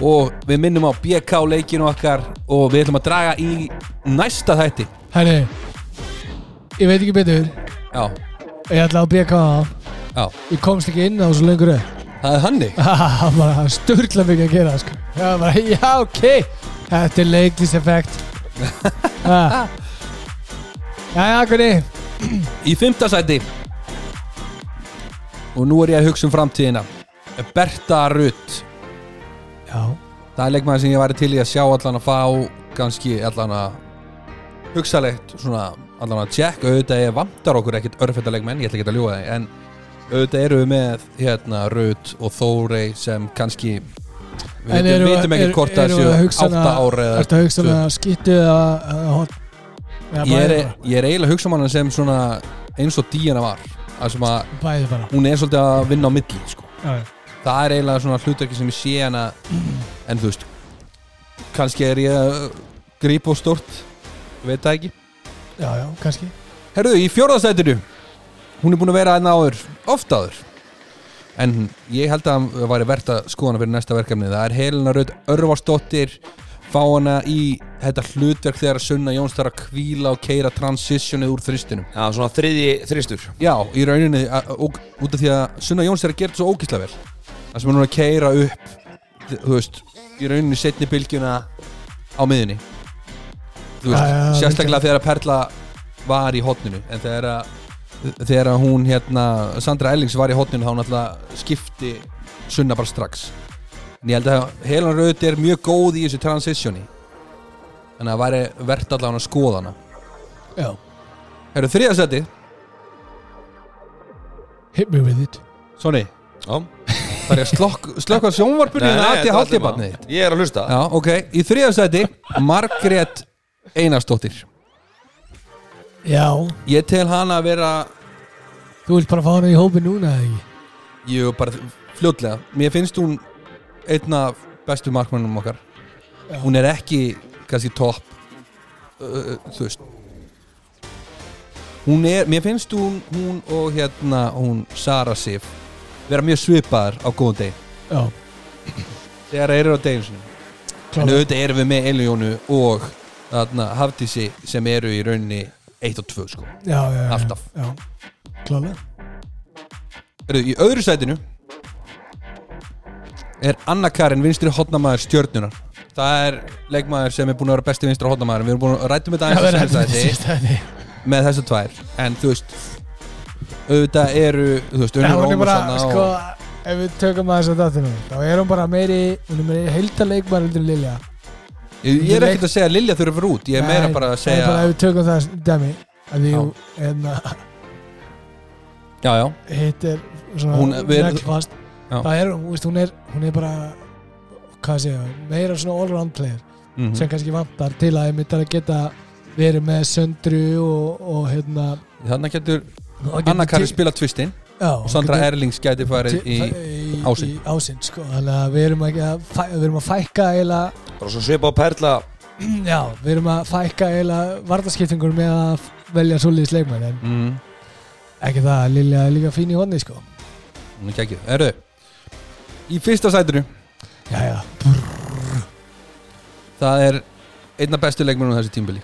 og við minnum á BK leikinu okkar og við ætlum að draga í næsta þætti. Herri Ég veit ekki betur. Já, Ég ætla að bjeka það já, Ég komst ekki inn á svo lengur. Það er hannig Það var bara sturla mikið að gera sko. Já, bara, já, ok. Þetta er leikliseffekt Já, já, hvernig Í fymta sæti. Og nú er ég að hugsa um framtíðina. Berta Rutt Já, Það er leikmaður sem ég væri til í að sjá allan að fá kannski allan að hugsalegt svona allan að check auðvitað ég vantar okkur ekkit örfetta leikmenn, ég ætla ekki að ljúga þeim en auðvitað eru við með hérna Rutt og Þórey sem kannski við En veitum, ekki er- hvort það séu við að hugsa hana- átta ára eða Ertu að hugsa um tvö. að skýttu eða ég er, ég er eiginlega að hugsa um sem svona eins og Díana var að sem að Bæði bara hún er svolítið að vinna á milli sko. Já, já. Það er eiginlega svona hlutverki sem ég sé hana en þú veist kannski er ég að grípa á stort veit það ekki. Já, já, kannski. Herruðu, í fjórðastætinu Hún er búin að vera aðna áður, oft áður. En ég held að það væri verðt að skoða hana fyrir næsta verkefni. Það er Helena Rödd Örvarsdóttir Fá hana í þetta hlutverk þegar Sunna Jóns þarf að kvíla og keira transitionið úr þristinum Já, svona þriði þristur. Já, í rauninni að- og, út af því að Sunna Jóns er að gera þetta svo ógísla vel Það sem er núna að keira upp Þú veist, í rauninni setni bylgjuna á miðunni Þú veist, Já, já, sérstaklega þegar að Perla var í hotninu En þegar að þegar að hún hérna Sandra Ellings var í hotninu þá náttúrulega skipti Sunna bara strax. En ég held að Helen Rauð er mjög góð í þessu transitioni. Þannig að það væri verðt allavega að skoða hana. Já, Herru þriðasetti, hit me with it. Sonni Já Er slokk, slokka sjónvarpunni en er haldi barni Ég er að hlusta. Já, ok, í þriðasetti Margrét Einarsdóttir. Já, Ég tel hana að vera þú vilt bara fá hana í hópi núna eða ekki? Jú, bara fljótlega. Mér finnst hún einn af bestu markmannum okkar. Já. Hún er ekki kannski topp uh, Þú veist. Hún er, mér finnst hún, hún og hérna hún Sara Sif vera mjög svipaðar á góðum deg Já, þegar eru á deginu sinni en auðvitað erum við með Eljónu og Hafdísi sem eru í rauninni 1 og 2 sko. Já, já, já Alltaf. Eru, í öðru sætinu er Anna Karin vinstri hotnamaður stjörnunar það er leikmaður sem er búin að vera besti vinstri hotnamaður við erum búin að rættum þetta aðeins með þessu tvær. En þú veist auðvitað eru þú veist Unnur Ómarsson sko Ef við tökum að þess að nú Þá er hún bara meiri Hún er meiri heildaleikmar undir Lilja ég, ég er ekkert að segja að Lilja að vera út ég er meira bara að segja bara ef við tökum það dæmi að því hún hérna, já já hitt er svona Já. það er, hún, hún er hún er bara hvað ég, meira svona all-round player Mhm. sem kannski vantar til að ég myndi að geta verið með söndru og, og hérna þannig og getur Anna Karin til- spila tvistinn já, og Sandra Erlings gæti farið í í, ásinn. í ásinn. sko. þannig að við erum, ekki að, fæ, við erum að fækka eiginlega Bara svo svipa á perla. Já, við erum að fækka eiginlega vartaskiptingur með að velja svoleiðis leikmenn en mm, ekki það að Lilja er líka fín í honni sko. hún er ekki Erðu í fyrsta sætinu. Já, já, það er einna bestu leikmennum þessi tímbili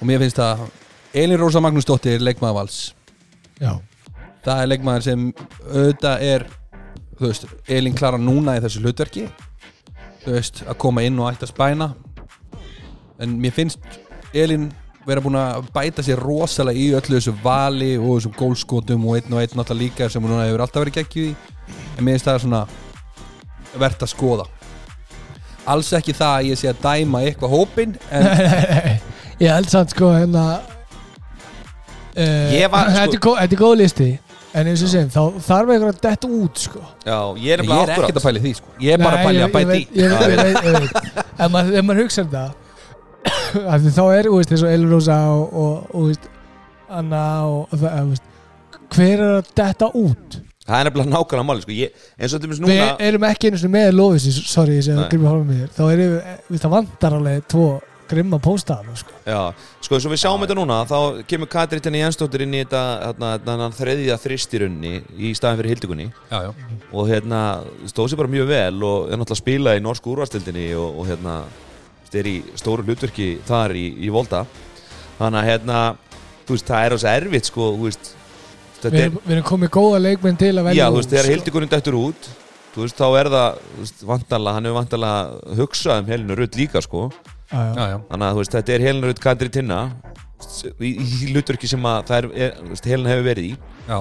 og mér finnst það Elin Rósa Magnúsdóttir leikmaður vals já, það er leikmaður sem auðvitað er þú veist, Elin klara núna í þessu hlutverki þú veist, að koma inn og ætta spæna en mér finnst Elin vera búin að bæta sér rosalega í öllu þessu vali og þessum gólskotum og einn og einn náttúrulega líka sem hún hefur alltaf verið geggjuð í. En mér finnst það svona verðt að skoða. Alls ekki það að ég sé að dæma eitthvað hópin en ég held samt sko hérna þetta, er góð, þetta er góð listi en eins og sem, þá þarf eitthvað að detta út sko Já, ég er ég er ekkert að pæli því sko. ég er bara að pæli ég- að bæta ég í ef maður, hugsa um það af því þá er, þú veist, eins og Elin Rósa og, og, og, Anna og, og það, hver er að detta út Það er nefnilega nákvæmlega máli sko. ég, eins og til dæmis við núna erum ekki einu sinni með Lofis sorry, ég sé að Nei. gríma hálfum með þér þá er við, það vantar alveg tvo grimma póstaðan sko. Já, sko eins og við sjáum þetta núna þá kemur Katrín Tenni Jensdóttir inn í þetta hérna, hérna, þreðja þristirunni í staðin fyrir hildugunni já, já. og hérna stóð sér bara mjög vel og er náttúrulega að spila í norsku úrvastildinni og, og hérna er í stóru hlutverki þar í, í Volta þannig að hérna veist, það er ás erfitt sko veist, við, þetta er, erum, við erum komið góða leikmenn til að velja já, þú veist, þegar sko. hildugunni dættur út þú veist, þá er það vantarlega, hann hefur vantarlega hugsað um Helinu Rutt líka sko Já, já. Já, já. Þannig að veist, þetta er Helinu Rutt Katri Tinna í, í því hlutverki sem er, er veist, Helin hefur verið í. Já.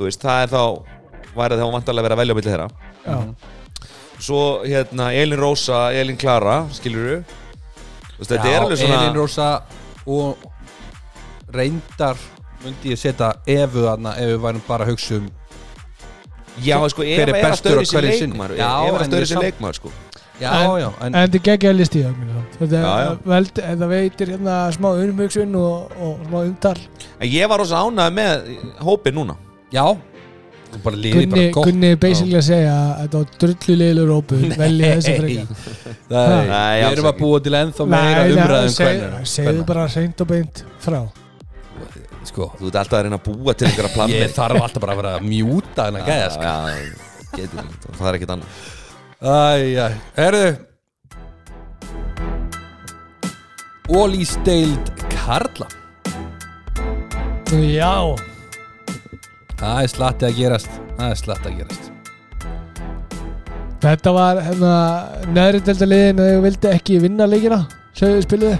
veist, það er þá væri þá vantarlega að velja á milli þeirra. Já. svo hérna Elin Rósa, Elin Klara skilur þú þetta er alveg svona Elin Rósa og reyndar myndi ég setja ef við værum bara að hugsa um já, sko, hver er að stöður sinni. leikmar Já, Eva er að stöður samt- leikmar sko já, En- já, en, en þetta er geggja listi þetta Já, já. veld, það veitir hérna smá umhugsun og, og smá umtal. En ég var rosa ánægð með hópin núna. Já. Gunni, bara gott. Gunni basically að segja að þetta var drullu leilur rópu velja þessi frekar. Nei, Nei, við erum að búa til ennþá meira umræðum segðu bara reynd og beint frá. Sko Þú ert alltaf að reyna að búa til einhverja planni Ég þarf alltaf bara að vera að mjúta gæða Já, getur ekki, það er ekkert annað Æj, æj, herðu. Ólís deild Karla. Já, Það er slatti að gerast. Það er slatti að gerast. Þetta var hérna neðri delta liðin að þau vildi ekki vinna leikina. Sem þau spiluðu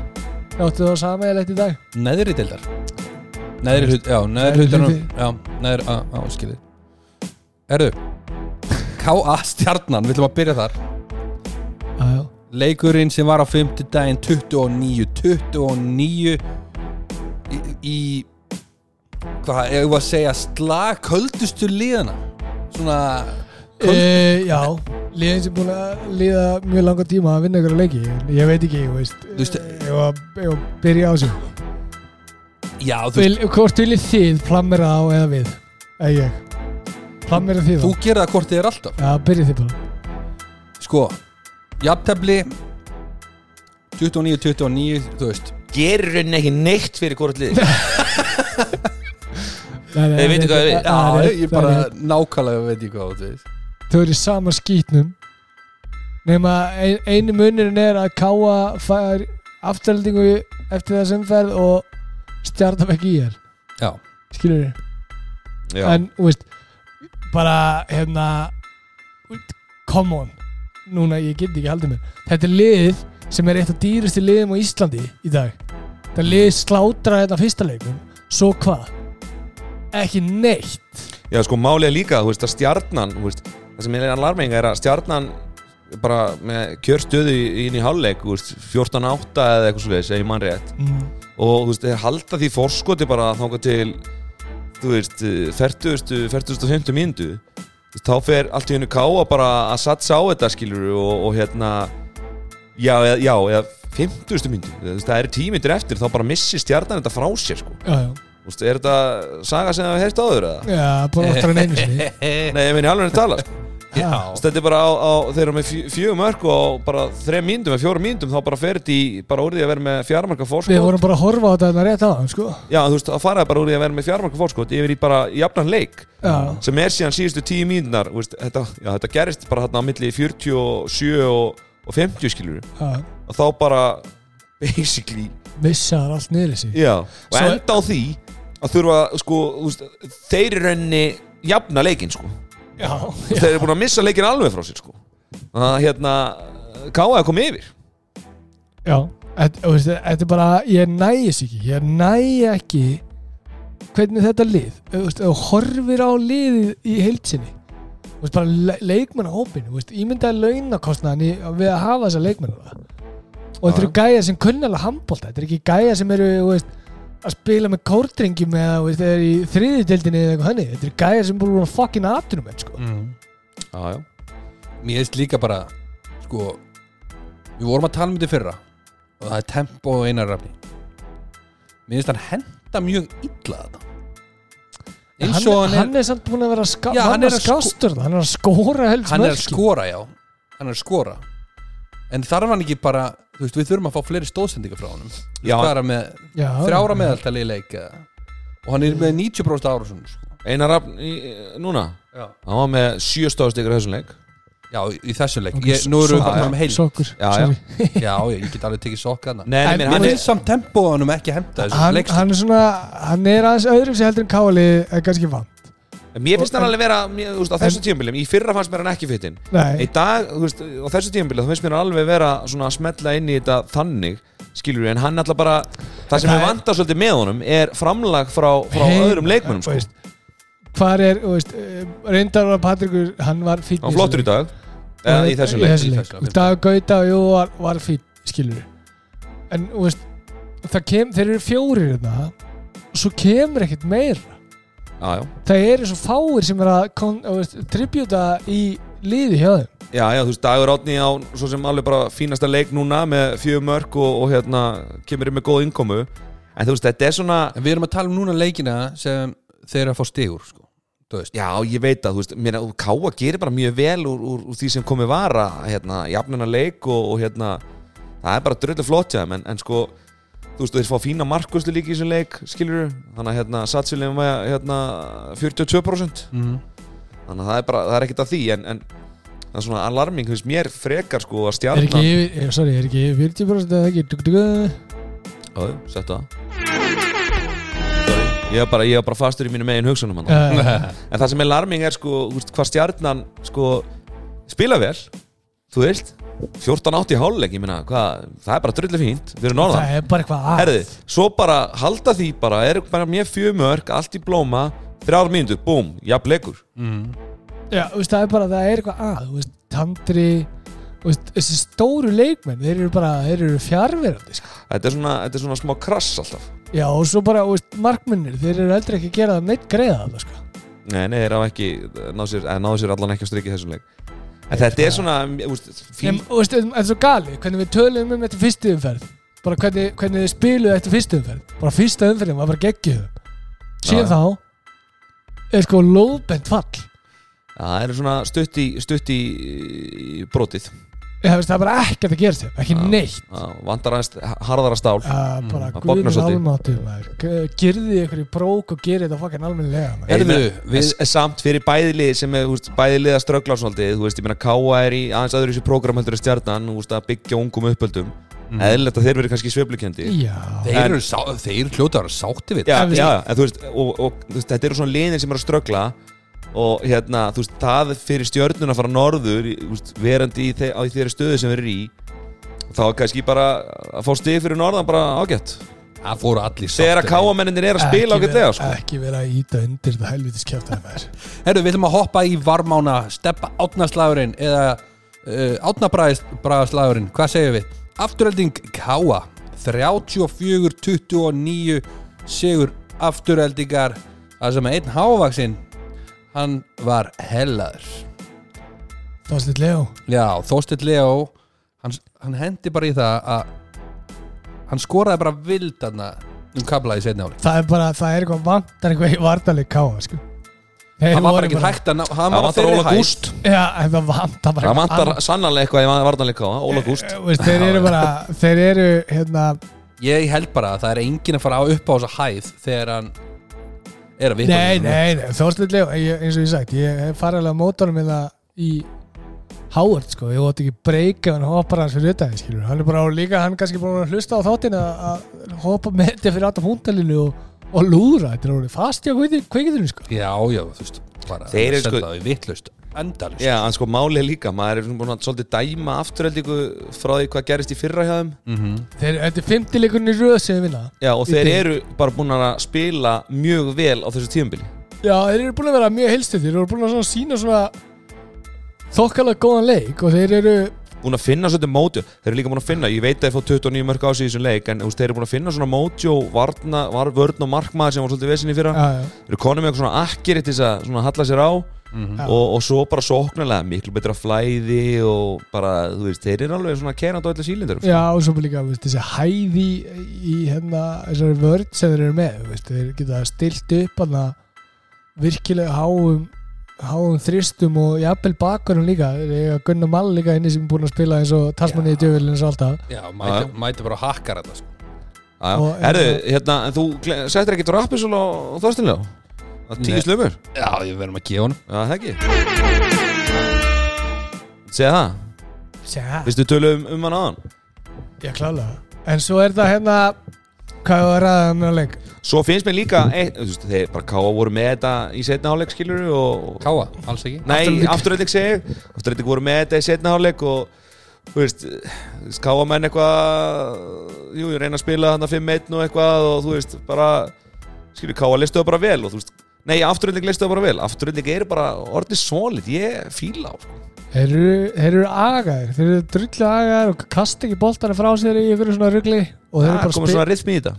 Áttu það samægilegt í dag. Neðri deildar. Neðri hlut, já, neðri hlutunum. Já, neðri, á, á, skilði Herðu K.A. Stjarnan, við ætlum að byrja þar. Já, já. Leikurinn sem var á 50 daginn 29 29 í, í hvað, ég var að segja slag köldustu liðana? Svona köld, E, já, liðin sem búin að líða mjög langa tíma að vinna ykkur að leiki ég veit ekki, ég veist veist- ég var að byrja á sig já, þú, veist, hvort viljið þið plammera á eða við? Eða ég plammera þið þú þá gerir það hvort þið er alltaf. Já, byrjið þið bara. Sko, jafntefli 29-29 þú veist. Gerir rauninni ekki neitt fyrir hvort lið Nei, nei, Þið vitið hvað ég er já, ég er bara nákvæmlega veit ég hvað þú veist þau eru í sama skítnum. Nema ein, einu munurinn er að Káa fær afturhaldingu eftir þess umferð og stjartam ekki í þér já, skilur þið Já, en þú veist bara hérna come on. Núna ég get ekki haldið mér. Þetta er lið sem er eitt af dýrustu liðum á Íslandi í dag. Þetta lið slátra þetta fyrsta leikum svo hvað? Ekki neitt. Já, sko, málið er líka, þú veist, að stjarnan veist, Það sem er alarminga er að stjarnan bara með kjörstöðu inn í veist, 14-8 eða eitthvað svo veist, ef ég mann rétt. Mm. og þú veist, halda því forskoti bara þangað til þú veist, 40. 40. mínútu Þú veist, þá fer allt í hennu káa bara að satsa á þetta skilur og, og hérna já, já, eða 50. mínútu Þú veist, það er tímyndir eftir, þá bara missi stjarnan þetta frá sér sko já, já. Þú veist, er þetta saga sem það hefur heyrst áður eða? já, bara oftar en einu sinni Nei, ég meina alveg að tala er bara á, á þeir eru með fjö- fjögur mörg og bara þrejum mínútum eða fjórum mínútum þá bara fer þetta í bara úr því að vera með fjármarka fórskot við vorum bara að horfa á þetta þarna rétt á sko. Já, þú veist, það faraði bara úr því að vera með fjármarka fórskot yfir í bara jafnan leik já, sem er síðan síðustu tíu veist, þetta, þetta gerist bara þarna á milli 47 og, og 50 skilur já, og þá bara basically, missaðar allt niður þessi já og Svo- enda á því að þurfa, sko, þeir í rauninni jafna leikinn, sko þeir eru búin að missa leikinn alveg frá sér, sko. Að hérna, káaði að koma yfir. Já, þetta er bara, ég nægis ekki, ég nægi ekki hvernig þetta lið, þú horfir á liðið í heilsinni, bara le leikmannahópin, ímyndaði launakostnaðan við að hafa þessa leikmanna og þetta eru gæjar sem kunnalega handbólta, þetta er ekki gæjar sem eru, þú veist, að spila með kórdringjum eða, veist, eða í þriðideldinni eða eitthvað hannig, þetta eru gæjar sem búin að fucking aðtunum, sko. Mm. Já, já. Mér finnst líka bara sko, við vorum að tala um þetta í fyrra og það er tempo og einar rafni Mér finnst hann henda mjög illa þetta eins hann, og hann er, hann er samt búin að vera ska, Já, hann er er að sko- skástur hann er að skóra helst hann er að skora já. Hann er að skora. En þarf hann ekki bara, þú veist, við þurfum að fá fleiri stóðsendingar frá honum Já. hvað er hann með Já, þrjára já. meðaltali í leik eða? og hann er með 90% ára svona sko. Einar Rafn í, núna já. hann var með sjö stóðstíkur þessum leik já, í þessum leik ég, nú erum við bara að tala um heil Sokkur, Já, já. sorry. já, ég, ég get alveg tekið sokka hann Nei, nei, En- menn, mér hann er, finnst samt hann ekki þessu hann, leikstíl. hann er svona hann er aðeins öðrum sem heldur en Káli er kannski vann mér finnst hann En- alveg vera mér, þú veist, á þessu tímabilim, í fyrra fannst mér hann ekki fytinn í Nei, dag, þú veist, á þessu tímabilim þá finnst mér hann alveg vera svona að smetla inn í þetta þannig, skilur við, en hann alltaf bara það sem Það við er- vantar svolítið með honum er framlag frá, frá Heim- öðrum leikmönnum sko. veist, hvar er þú veist, eh, reyndar var Patrikur hann var fýtt hann flottur í dag. Eða í þessum leik í þessum í leik. leik. Dag Gauta jú, var, var fýtt skilur en þú veist, það kem, þeir eru fjórir og svo kemur ekkert meira já, já. það eru svo fáir sem er að tribúta í liði hjá þeim já, já, þú veist, Dagur Átni á svo sem alveg bara fínasta leik núna með fjögur mörg og, og hérna kemur inn með góð innkomu en þú veist, þetta er svona En við erum að tala um núna leikina sem þeir eru að fá stigur sko. Já, ég veit að, þú veist, mér, Káa gerir bara mjög vel úr, úr, úr því sem komið var að, hérna, jafnina leik og, og hérna, það er bara dröldu flott hjá þeim, en, en sko, þú veist, og þeir fá fína markvöslu líka í þessum leik, skilur þannig að hérna, satsilin var hérna 42% mm. þannig að það er bara, það er ekkert að því en, en það er svona alarming, þú veist, mér frekar sko að Er stjarnan ekki yfir, eh, sorry, er ekki yfir 40% eða ekki? Dug, dug, dug. Já, settu það. Ég er bara, ég er bara fastur í mínu megin hugsunum hann Uh, En það sem er larming er sko, þú veist, hvað stjarnan sko, spila vel þú veist, 14-8 í hálfleik ég meina, hvað, það er bara drullu fínt við erum norðan, Það er bara eitthvað að herði svo bara halda því bara, er bara mér fjömörk allt í blóma, þrjár mínútur búm, jafn leikur. Mm. Já, þú veist, það er bara, það er eitthvað að Þú veist, Tandri þú veist, Þessi stóru leikmenn, þeir eru bara Þeir eru fjárverandi, sko. Þetta er svona, þetta er svona smá krass alltaf. Já, og svo bara, þú veist, markmennir Þeir eru heldur ekki að gera það neitt greiða það, sko. Nei, nei, þeir hafa ekki náðu sér, eða náðu sér allan ekki að strikja þessum leik en þetta er svona, þetta er svo gali, hvernig við tölum um þetta fyrstu umferð Bara hvernig, hvernig þið spiluðu eftir fyrstu umferð. Bara fyrsta umferðin var bara geggjuð. Síðan Já. þá Er sko lóðbent fall. Það er svona stutt í, stutt í, brotið það er bara ekkert að gera sér, ekki Já. neitt Já, vandar aðeins harðara stál Já, bara það guður bognar svolítið. almáttu maður Girði ykkur í brók og gerði þetta fokkin. Heyrðu, Heyrðu, við- samt fyrir bæðilið sem er, bæðilið að ströggla svolítið, þú veist, ég meina Káa er í aðeins öðru þessu prógram heldur en stjarnan, veist, að byggja ungum uppöldum mm. að þeir verið kannski sveiflukendi Já, Þeir En- eru sá, þeir hljóta að vera sátti við já, já, en þú veist, og, og veist, þetta eru svona liðin sem eru að ströggla og hérna, þú veist, það fyrir stjörnun að fara norður, í- veist, verandi í, þe á þeirri stöðu sem verið í þá er kannski bara að fá stig fyrir norðan bara ágætt. Það fóru allir þegar að sáttir káamenninir er að spila vera- sko. Ekki vera að íta undir þetta helvitis maður Herru, við ætlum að hoppa í varmána. Steppa átnaslagurinn eða uh, átnabræðaslagurinn hvað segir við? Afturhelding Káa 34-29 sigur afturheldingar það sem einn hávaksinn hann var hellaður Þorstitt Leo Já, Þorsteinn Leo hann, hann hendi bara í það að hann skoraði bara vild þarna um kabla í setni áli Það er bara, það er eitthvað vantar eitthvað í vartaleg káa sko. Hann var bara ekki hægt að ná hann það var hæð. Gúst Já, en það vantar bara það vantar eitthvað sannarlega eitthvað í varnarleika Óla Gúst annað. Veist, Þeir eru bara, þeir eru hérna, Ég held bara að það er enginn að fara upp á þessa hæð þegar hann er að vippa Nei, nei, nei, ég, eins og ég sagt, ég hef farið alveg að móta honum hérna í Howard sko, ég ótti ekki breyka hann hoppar hans fyrir þetta, skilur, hann er bara og líka hann er kannski búin að hlusta á þáttin að að hoppa með þetta fyrir átta punktalinu og, og lúðra, þetta er orðið fast í að kveikitinu sko. Já, já, þú veist bara Þeir eru sko- vittlust endalust Já, en sko málið er líka, maður er svona búin að svolítið dæma afturöldingu frá því hvað gerist í fyrra hjá þeim. Mm Þeir, þetta er fimmtileikurinn í röð sem við vinna. Já, og Í þeir eru bara búin að spila mjög vel á þessu tíumbili Já, þeir eru búin að vera mjög helstuð þeir eru búin að svona sína svona þokkalega góðan leik og þeir eru Búin að finna svolítið mótjó. Þeir eru líka búin að finna, ég veit að þeir fá 29 mörg á sig í þessum leik En þeir eru búin að finna svona mótjó varna, var, Vörn og markmaður sem var svolítið vesinni fyrra. Já, já, Þeir eru konum með eitthvað svona akkeri til þess að svona halla sér á já. og, og svo bara sóknarlega, miklu betra flæði Og bara, þú veist, þeir eru alveg svona kerand á öllu sílindur Já, og svo líka veist, þessi hæði í, hérna, þessari vörð sem þeir eru með veist, þeir geta stilt upp hana, virkilega háum háum þristum og jafnvel bakurum líka. Þeir eiga Gunnar Mall líka inni sem er búin að spila eins og tasmanni í djöfilin eins og alltaf. Já, mæti, mæti bara að hakkar þetta sko. Já, Og- herðu, hérna, en þú settir ekkert rappisól á þorstinlega? Það er tíu slumur? Já, ég verðum að gefa honum. Já, það ekki. Segða það, Sjá, vistu tölu um, um hann aðan ég klálega. En svo er það hérna hvað var að með að leik. Svo finnst mér líka eitt, þú veist, þeir bara káa voru með þetta í setna hálfleik skilur og Káa, alls ekki? Nei, afturhalding segi Afturhalding voru með þetta í setna hálfleik og þú veist, káa menn eitthvað jú, ég reyna að spila þarna 5-1 og eitthvað og þú veist, bara skilur, káa listu það bara vel og þú veist Nei, afturhalding listu það bara vel. Afturhalding eru bara orðið solid, ég fíla á sko. þeir eru, agaðir. Þeir eru drullu agaðir og kasta ekki boltana frá sér í einhverju svona rugli og þeir eru Það bara spil svona rithmi í þetta.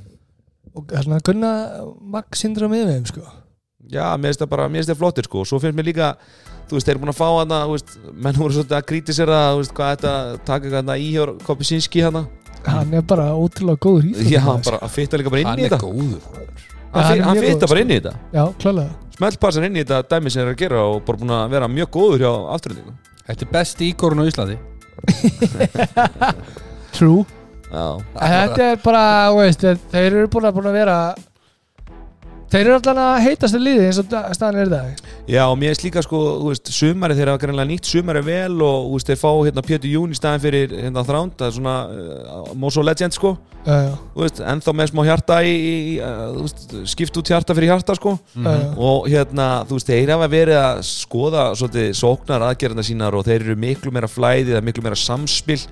Og það er svona Gunnar Magg syndra með þeim sko. Já, mér finnst það bara, mér finnst það flottir sko. Og svo finnst mér líka, þú veist, þeir eru búin að fá hana, þú veist, menn voru svolítið að kritisera þú veist, hvað þetta, taka hana í hjá Kopisinski hana, hann er bara ótrúlega góður í já, hann bara, hann fitta líka bara inn Hann í er þetta. góður hann, er góður, bara inn í þetta. Smeltpassar inn í þetta dæmi sem þeir eru að gera og bara búin að vera mjög góður hjá afturöldingu Þetta er besti íkorun á Íslandi. True. Þetta er bara, veist, þeir eru búin að, búin að vera Þeir eru allan að heitast að liði eins og staðan er dag. Já, og mér finnst líka sko, veist, sumari þeir hafa greinlega nýtt sumari vel og veist, þeir fá hérna Pétur Jún í staðin fyrir hérna þránd, það er svona uh, Moso Legend sko, þú veist, ennþá með smá hjarta í, í uh, skipt út hjarta fyrir hjarta sko. Já. og hérna, þú veist, þeir hafa verið að skoða svolítið sóknar aðgerðina sínar og þeir eru miklu meira flæði, það er miklu meira samspil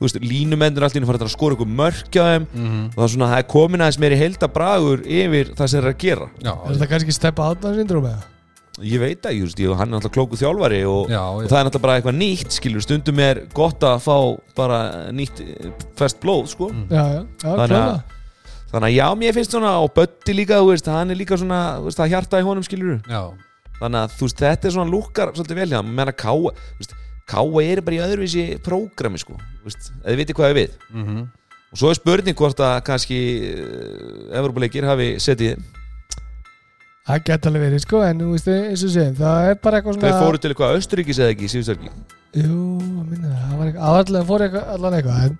þú veist, línumendur allir fara að skora ykkur mörkja þeim Mhm. og það er svona, það er komin aðeins meiri heldabragur yfir það sem þeir eru að gera Já, Er þetta kannski steppa átnaðsindrum eða? ég veit ekki, þú veist, ég, hann er alltaf klóku þjálfari og, já, og já. það er náttúrulega bara eitthvað nýtt skilur, stundum er gott að fá bara nýtt fest blóð sko. Mm. Já, já, já, að- kláða þannig að já, mér finnst svona og Bötti líka, þú veist, hann er líka svona þú veist, það hjarta í honum skilur já. þannig að þú veist, þetta er svona lúkar svolítið vel hjá, menna Káa þú veist, Káa er bara í öðruvísi prógrami sko, eða viti hvað ég við. Mhm. og svo er spurning hvort að kannski uh, Evropuleikir hafi setið. Það geta alveg verið, sko, en þú veist, eins og segjum Það er bara eitthvað þeir svona fóru til eitthvað Östuríkis eða ekki síðustarki Jú, minna, það var eitthvað Allan fór eitthvað, allan eitthvað En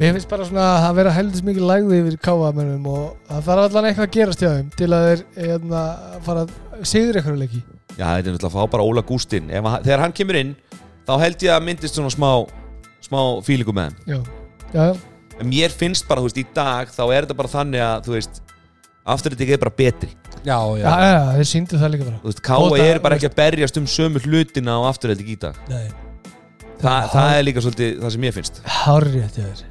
mér finnst bara svona að vera heldist mikið lægði yfir káamennum og það þarf allan eitthvað að gerast hjá þeim til að þeir hérna, fara að sigur eitthvað leiki. Já, þetta er náttúrulega að fá bara Óla Gústinn. Þegar hann kemur inn þá held ég að myndist svona smá smá fílingu með hann Já, já, en mér finnst bara, þú veist, í dag þá er þetta bara þannig að, þú veist aftur þetta er bara betri. Já, já. Já, já, þeir síndu það líka bara. Þú veist, Káa Nota- er bara ekki að berjast um sömu hlutina á afturhaldi í dag. Nei. Þa, það er líka svolítið það sem ég finnst. Hárri þetta er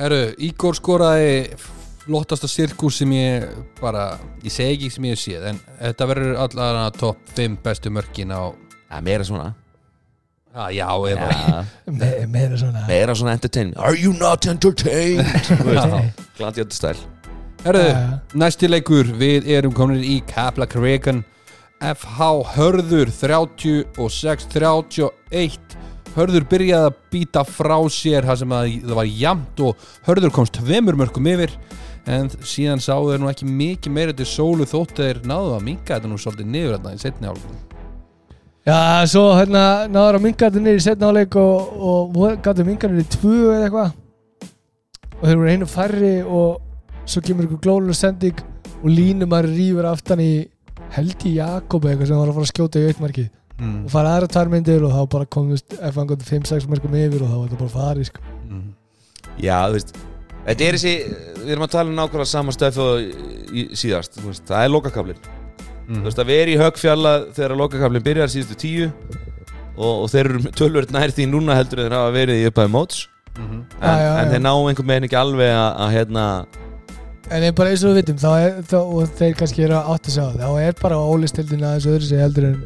Herru, Ígor skoraði flottasta sirkus sem ég bara, ég segi ekki sem ég hef séð en þetta verður allavega topp 5 bestu mörkin á ja, meira svona Já, já, eða ja, Me, Meira svona meira svona entertainment. Are you not entertained? Gladiator stæl Herru, Já, já. næsti leikur við erum komin í Kaplak Regan FH Hörður 36-31 Hörður byrjaði að býta frá sér það sem að það var jamt og Hörður komst tveimur mörgum yfir. En síðan sáðu þeir nú ekki mikið meira til sólu þótt þeir náðu að minka þetta nú svolítið niður þarna í setni hálfum Já, svo hérna náður að minga þetta niður í setna áleik og, og gæti minga niður í tvö eða eitthvað og þeir voru einu færri og svo kemur ykkur glólulega sending og línumar rýfur aftan í Helgi Jakob eitthvað sem var að fara að skjóta í auðmarkið mm. og fara aðra tvær myndir og þá bara komist ef hann gott 5-6 mörgum yfir og þá var þetta bara farið sko. Mm. Já, þú veist Þetta er þessi, við erum að tala um nákvæmlega sama og í, síðast Það er lokakablin Mm. Þú veist að erum í högfjalla þegar lokakablin byrjar síðustu tíu og, og þeir eru tölvöld nær því núna heldur þeir hafa verið í upphæði móts Mhm. en, Já, já, en já. þeir ná einhvern veginn ekki alveg að, að hérna en ég bara eins og við vitum þá er, þá, og þeir kannski eru að átt að sjá það þá er bara ólistildin aðeins öðru sig heldur en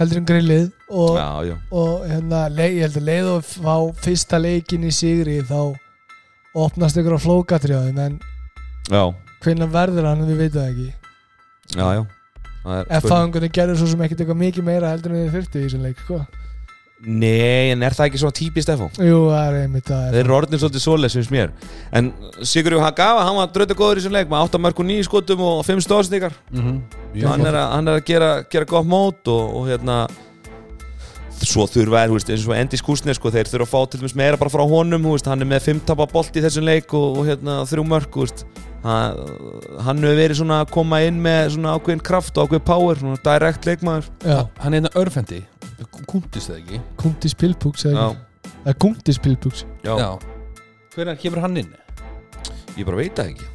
heldur en grillið og, Já, já, og hérna, leið, ég held að leið og fá fyrsta leikin í sigri þá opnast ykkur á flókatriðaðum en hvernig verður hann við veitum það ekki já, er fáingunni gerður svo sem ekkert eitthvað mikið meira heldur en þið þurfti í þessum leik sko. Nei, en er það ekki svona típist eftir? jú, það er einmitt það Þeir eru orðin svolítið svoleið sem mér En Sigurður Hagawa, hann var dröta góður í þessum leik með 8 mörg og 9 skotum og 5 stóðstíkar Mhm. hann er að, hann er að gera, gera gott mót og, og hérna svo þurfa er, eins og Endis Kusnir sko, þeir þurfa að fá til dæmis meira bara frá honum hann er með 5 tapa bolt í þessum leik og, og hérna, þrjú veist. Hann, hefur verið svona að koma inn með svona ákveðin kraft og ákveðin power, svona direkt leikmaður. Já, Hann er hérna örfendi. Kúntist það ekki? Kunti Spilpuks já, eða Kunti Spilpuks já, Hvernig kemur hann inn? ég bara veit það ekki.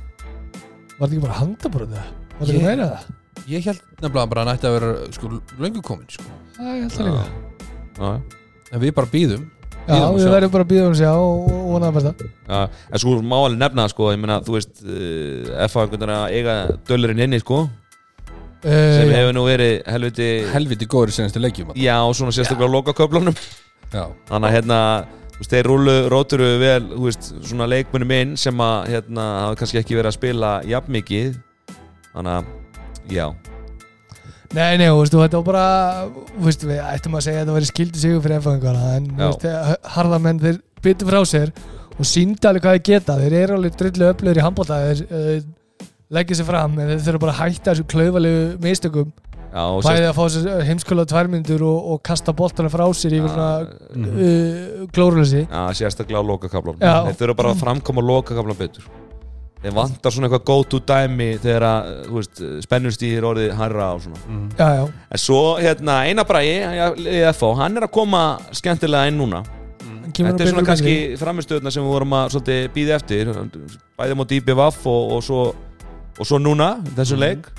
Var þetta ekki bara handabróð það? var þetta Ég- ekki meira það? Ég held nefnilega bara að hann ætti að vera sko, löngu komin sko. Já, ég held það líka. Já, En við bara býðum Já, og við sjá. verðum bara að býða um sig og og vonaðum besta já, en svo má alveg nefna það, sko, ég meina, þú veist uh, F.A. einhvern veginn að eiga dölurinn inni sko, sem uh, hefur nú verið helviti Helviti góður í senstu leikjum já, svona sérstaklega á lokaköflunum. Já, þannig að hérna þú veist, þeir rúlu, róturu vel þú veist, svona leikmunum inn sem að hérna, hafa kannski ekki verið að spila jafn mikið. Þannig að, já Nei, nei, og þetta var bara þú veist, við ættum að segja að þetta væri skildi sigur fyrir efangana en þú Já. veist, þegar harðamenn þeir byttu frá sér og sínda alveg hvað þeir geta. Þeir eru alveg drullu öflöður í handbólta þeir uh, leggja sér fram en þeir þurfa bara að hætta þessu klaufalegu mistökum. Já, og bæði að fá sér heimskulega tværmyndur og, og kasta boltana frá sér í svona uh, glóruleysi. Já, sérstaklega á lokakablan. Þeir þurfa bara að framkoma lokakablan betur Þeir vantar svona eitthvað go to dæmi þegar að, þú veist, spennustýr orðið harra og svona. Mm. já, já, En svo, hérna, Einar Bragi í FH, hann er að koma skemmtilega inn núna. Kemur Þetta er svona kannski framistöðuna sem við vorum að svolítið býði eftir. Bæði móti IBVF og, og, svo, og svo núna, þessu leik.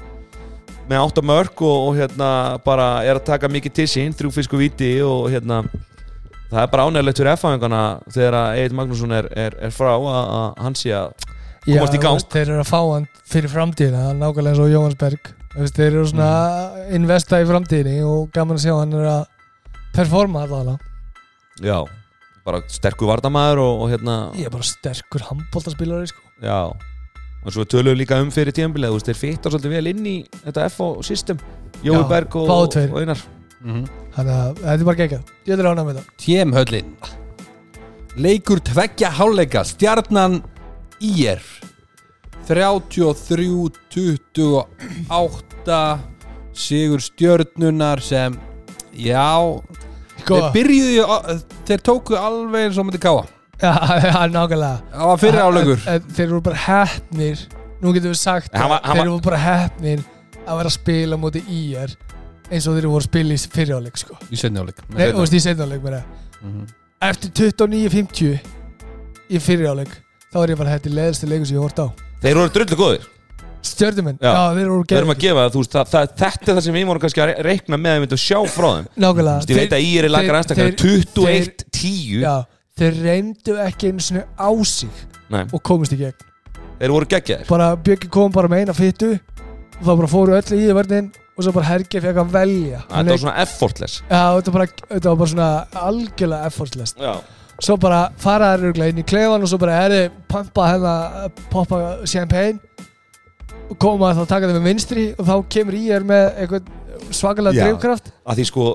Með átta mörg og, og hérna bara er að taka mikið til sín, þrjú fisku viti og hérna Það er bara ánægilegt fyrir F-fæðingana þegar að Egil Magnússon er, er, er frá að, að hann sé að komast í gang. veist, þeir eru að fá hann fyrir framtíðina nákvæmlega eins og Jóhansberg þeir eru svona Mm. investa í framtíðinni og gaman að sjá hann er að performa allavega. Já, bara sterkur vardamaður og, og hérna ég er bara sterkur handbóltaspilari sko. Já og svo tölum við líka um fyrir veist, þeir fittar svolítið vel inn í þetta FO system. Jói Já, Berg og, og Einar. Mm þannig að þetta er bara geggjað. Ég er ánað með það. Tjemhöllin. Leikur tveggja háleika Stjarnan IR 33-28 Sigur stjörnunar sem Já Sko, Þeir byrjuðu á- Þeir tóku alveg eins og myndi káa já, já, nákvæmlega. Það var fyrir áleikur En- þeir eru bara hefnir nú getum við sagt Hann var- að hann þeir eru bara hefnir að vera að spila móti IR eins og þeir voru að spila í fyriráleik sko. Í setni áleik. Nei, þú veist í setnáleik meira Mhm. eftir 29.50 í fyriráleik þá er ég bara hætti leðasti leikur sem ég hort á. Þeir voru drullu góðir. Stjörnumenn, Já. já, þeir eru Við erum að gefa það, þú veist, það, það, þetta er það sem við vorum kannski að re- reikna með að við myndum sjá frá þeim. Nákvæmlega. Þú veist, Ég veit að í er í lagar anstaklega þeir- 21-10 já, þeir reyndu ekki einu svona á sig Nei, og komist í gegn. Þeir voru geggjaðir. Bara Bjöggi kom bara með eina fyttu og þá bara fóru öll í verðin og svo bara Herge fekk að velja. Þetta var svona effortless. Já, þetta var bara, þetta var bara svona algjörlega effortless. Já, Svo bara fara þær inn í klefan og svo bara herri, pampa hérna, poppa champagne. Og koma þá taka þeim með vinstri og þá kemur í er með eitthvað svakalega Já. dreifkraft að því sko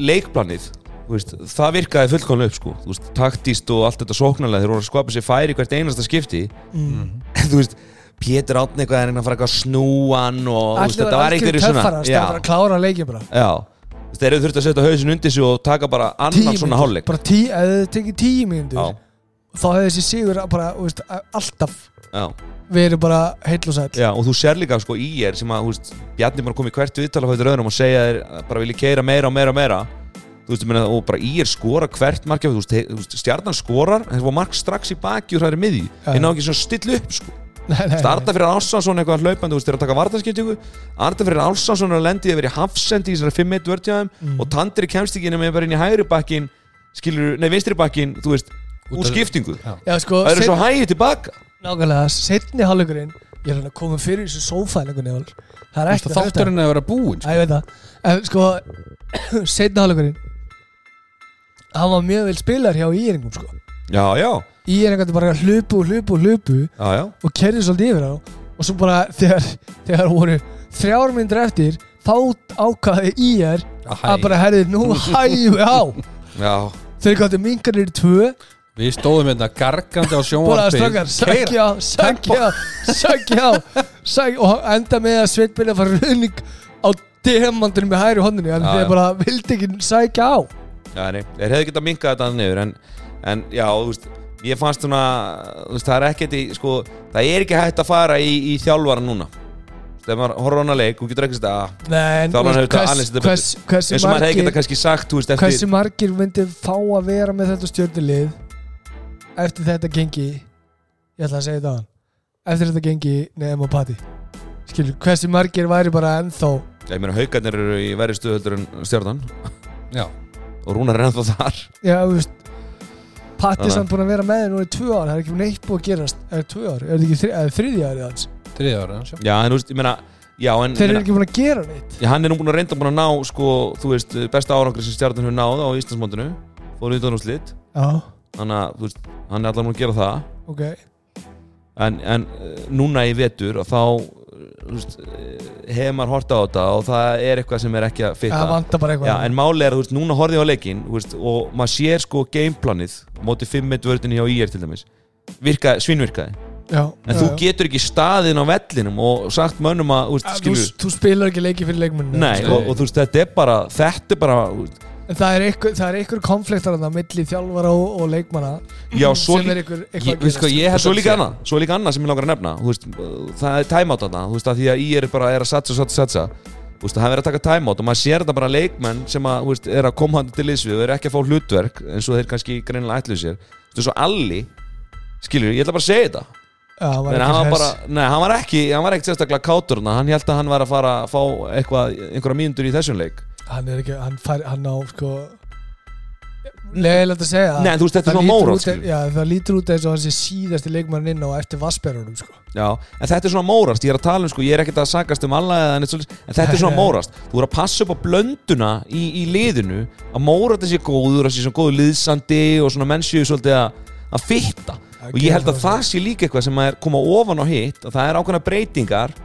leikplanið þú veist, það virkaði fullkomlega upp sko. Veist, taktíst og allt þetta sóknarlega þeir voru að skapa sér færi hvert einasta skipti. Mm. en þú veist, Pétur Átni eitthvað er einhvern að fara eitthvað að snúa hann og veist, þetta var einhverju svona töffara Það var að klára leikin bara. Já þeir eru þurft að setja hausin undir sig og taka bara annan svona hálfleik. Bara tí, eða þið tekið tíu mínútur já, þá hefði þessi sigur bara, þú veist, alltaf já, verið bara heill og sæll. Já, og þú sér líka sko í er sem að, þú veist, Bjarni bara komið hvert viðtala fyrir öðrum og segja þeir að bara vilja keira meira og meira og meira. Þú veist, ég meina, og bara í er skora hvert markið, þú veist, he- þú veist, stjarnan skorar en það var mark strax í baki og það er miði þeir ná ekki svona still upp, sko Arda fyrir Álsansson eitthvað hlaupandi, þú veist, þeir að taka vartaskiptingu Arda fyrir Álsansson er að lendi yfir í hafsendi í þessari 5-1 vörtjaðum Mm. og Tandri kemst ekki nema bara inn í hægri bakkin skilur, nei vinstri bakkin, þú veist úr skiptingu, Já, sko, það eru set- svo hægir tilbaka. Nákvæmlega, setni hálfleikurinn ég er hann að koma fyrir þessu sófælingunni það er ekki Þátturinn er að vera búinn Æ, ég veit það. En sko, setna hálfleikurinn Hann var mjög vel spilar hjá Íringum sko. Já, já, Íringar bara hlupu og hlupu og hlupu já, já. og kerði svolítið yfir á. Og svo bara þegar, þegar voru þrjár myndir eftir þá ákvaði Ír að bara herði nú hægu á. Já, þeir gáttu mingarnir í tvö. Við stóðum hérna gargandi á sjónvarpi. Sækja sækja sækja og enda með að sveitbyrja að fara running á demandinu með hægri hóndinu en þeir bara vildi ekki sækja á. Já, nei, þeir hefðu getað minkað þetta niður en, en já, þú veist ég fannst svona, þú veist, það er ekkert í sko, það er ekki hægt að fara í, í þjálfara núna. Þegar maður horfður á hana leik, þú getur ekki að þú hefur þetta þetta hvers, hversu, eins og maður hefði getað kannski sagt, þú veist, eftir hversu margir myndi fá að vera með þetta stjórnulið eftir þetta gengi? Ég ætla að segja þetta á hann. Eftir þetta gengi nefnum á pati skilur, hversu margir væri bara ennþá ég meina haugarnir eru í verri stuðöldur en stjórnan Já, og Rúnar er ennþá þar. Já, þú veist Patti er samt búin að vera með þér núna í tvö ár það er ekki neitt búið að gerast. Er tvö ár, er þetta ekki þri, eða þriðja árið hans? Þriðja ára sjá. Já, en þú veist, ég meina Já, en þeir eru ekki búin að gera neitt. Já, hann er nú búin að reynda búin að ná sko, þú veist, besta árangri sem stjórnan hefur náð á Íslandsmóndinu fór slitt já, þannig að, þú veist, hann er allan búin að gera það. Ok. En, en eh, núna í vetur og þá eh, hefur maður horta á þetta og það er eitthvað sem er ekki að fitta. Eitthvað. En máli er að núna horfið á leikinn þú veist, og maður sér sko gameplanið mótið 5 með vördinni hjá IR til dæmis. Virka, svínvirkaði. Já, en já, þú já. getur ekki staðinn á vellinum og sagt mönnum að, Að þú, þú spilar ekki leiki fyrir leikmunni og, og þú veist, þetta er bara þetta er bara, það er einhver, það er einhver konfliktar þarna milli þjálfara og, og leikmanna já, svo, sem er einhver, Ég, eitthvað veist hvað, ég svo að líka annað svo líka annað sem ég langar að nefna þú veist, það er timeout veist, að því að ég er bara er að satsa, satsa, satsa. Þú veist, það er að taka timeout og maður sér þetta bara leikmenn sem að, þú veist, er að koma hann til liðsvið og er ekki að fá hlutverk eins og þeir kannski greinilega ætluðu sér. Þú veist, svo Alli, skilur, ég ætla bara að segja þetta. Já, hann var hann bara, nei, hann var ekki hann var ekki sérstaklega kátur hann held að hann var að fara að fá eitthvað, einhverja mínútur í þessum leik hann er ekki, hann fær, hann á sko leðilegt að segja Nei, þú veist, þetta er svona já, það lítur út eins og hann sé síðasti leikmann inn á eftir Vassberunum sko. Já, en þetta er svona mórast, ég er að tala um sko, ég er ekkert að sagast um alla en þetta er svona mórast. Þú er að passa upp á blönduna í, í liðinu að mórat þessi góður, þessi svona góður liðsandi og svona mennsju svolítið að, að fitta. Og ég held að það sé líka eitthvað sem er koma ofan á hitt og það er ákveðna breytingar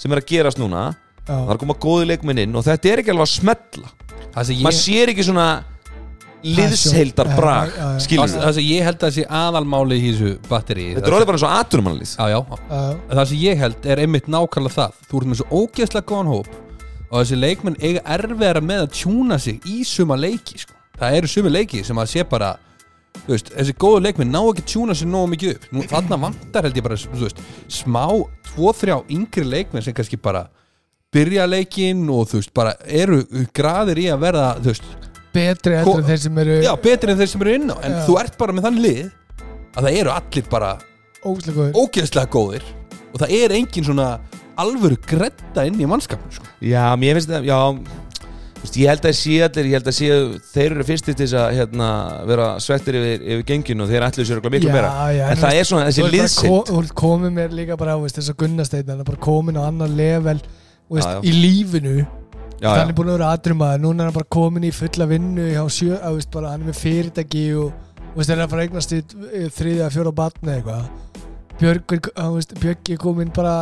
sem er að gerast núna það er já, að koma góði leikminn inn og þetta er ekki alveg að smetla Það sem maður ég, sér ekki svona liðsheildar já. skilur það sem ég held að sé aðalmáli í þessu batteri þetta er orðið bara eins og aturumannlið Já, já, já, það sem ég held er einmitt nákvæmlega það. Þú ert með svo ógeðslega góðan hóp og þessi leikmenn eiga erfiðara með að tjúna sig í suma leiki sko. það eru sumi leiki sem að sé bara veist, þessi góðu leikmenn ná ekki að tjúna sig nógu mikið upp. Nú, þarna vantar held ég bara veist, smá, tvo, þrjá yngri leikmenn sem kannski bara byrja leikinn og þú veist, bara eru graðir í að verða, þú veist betri heldur en þeir sem eru já, betri en þeir sem eru inn á. En Já. þú ert bara með þann lið að það eru allir bara ógeðslega góðir. og það er engin svona alvöru gredda inn í mannskapinu sko. Já, mér finnst þetta, já veist, Ég held að sé allir, ég held að sé þeir eru fyrstir til þess að hérna, vera svettir yfir, yfir genginu og þeir ætlu sér eitthvað miklu meira. já, En það er svona þessi liðsind Þú ert komið mér líka bara veist, þess að gunnasteinn hann er bara komin á annan level veist, Já, já. í lífinu Já, hann er búin að vera aðrummaður núna er hann bara komin í fulla vinnu sjö, að, veist, bara, hann er með fyrirtæki og veist, þeir eru að fara að eignast í eh, þriðja, fjóra batni eitthvað. Björg, veist, Björg er komin bara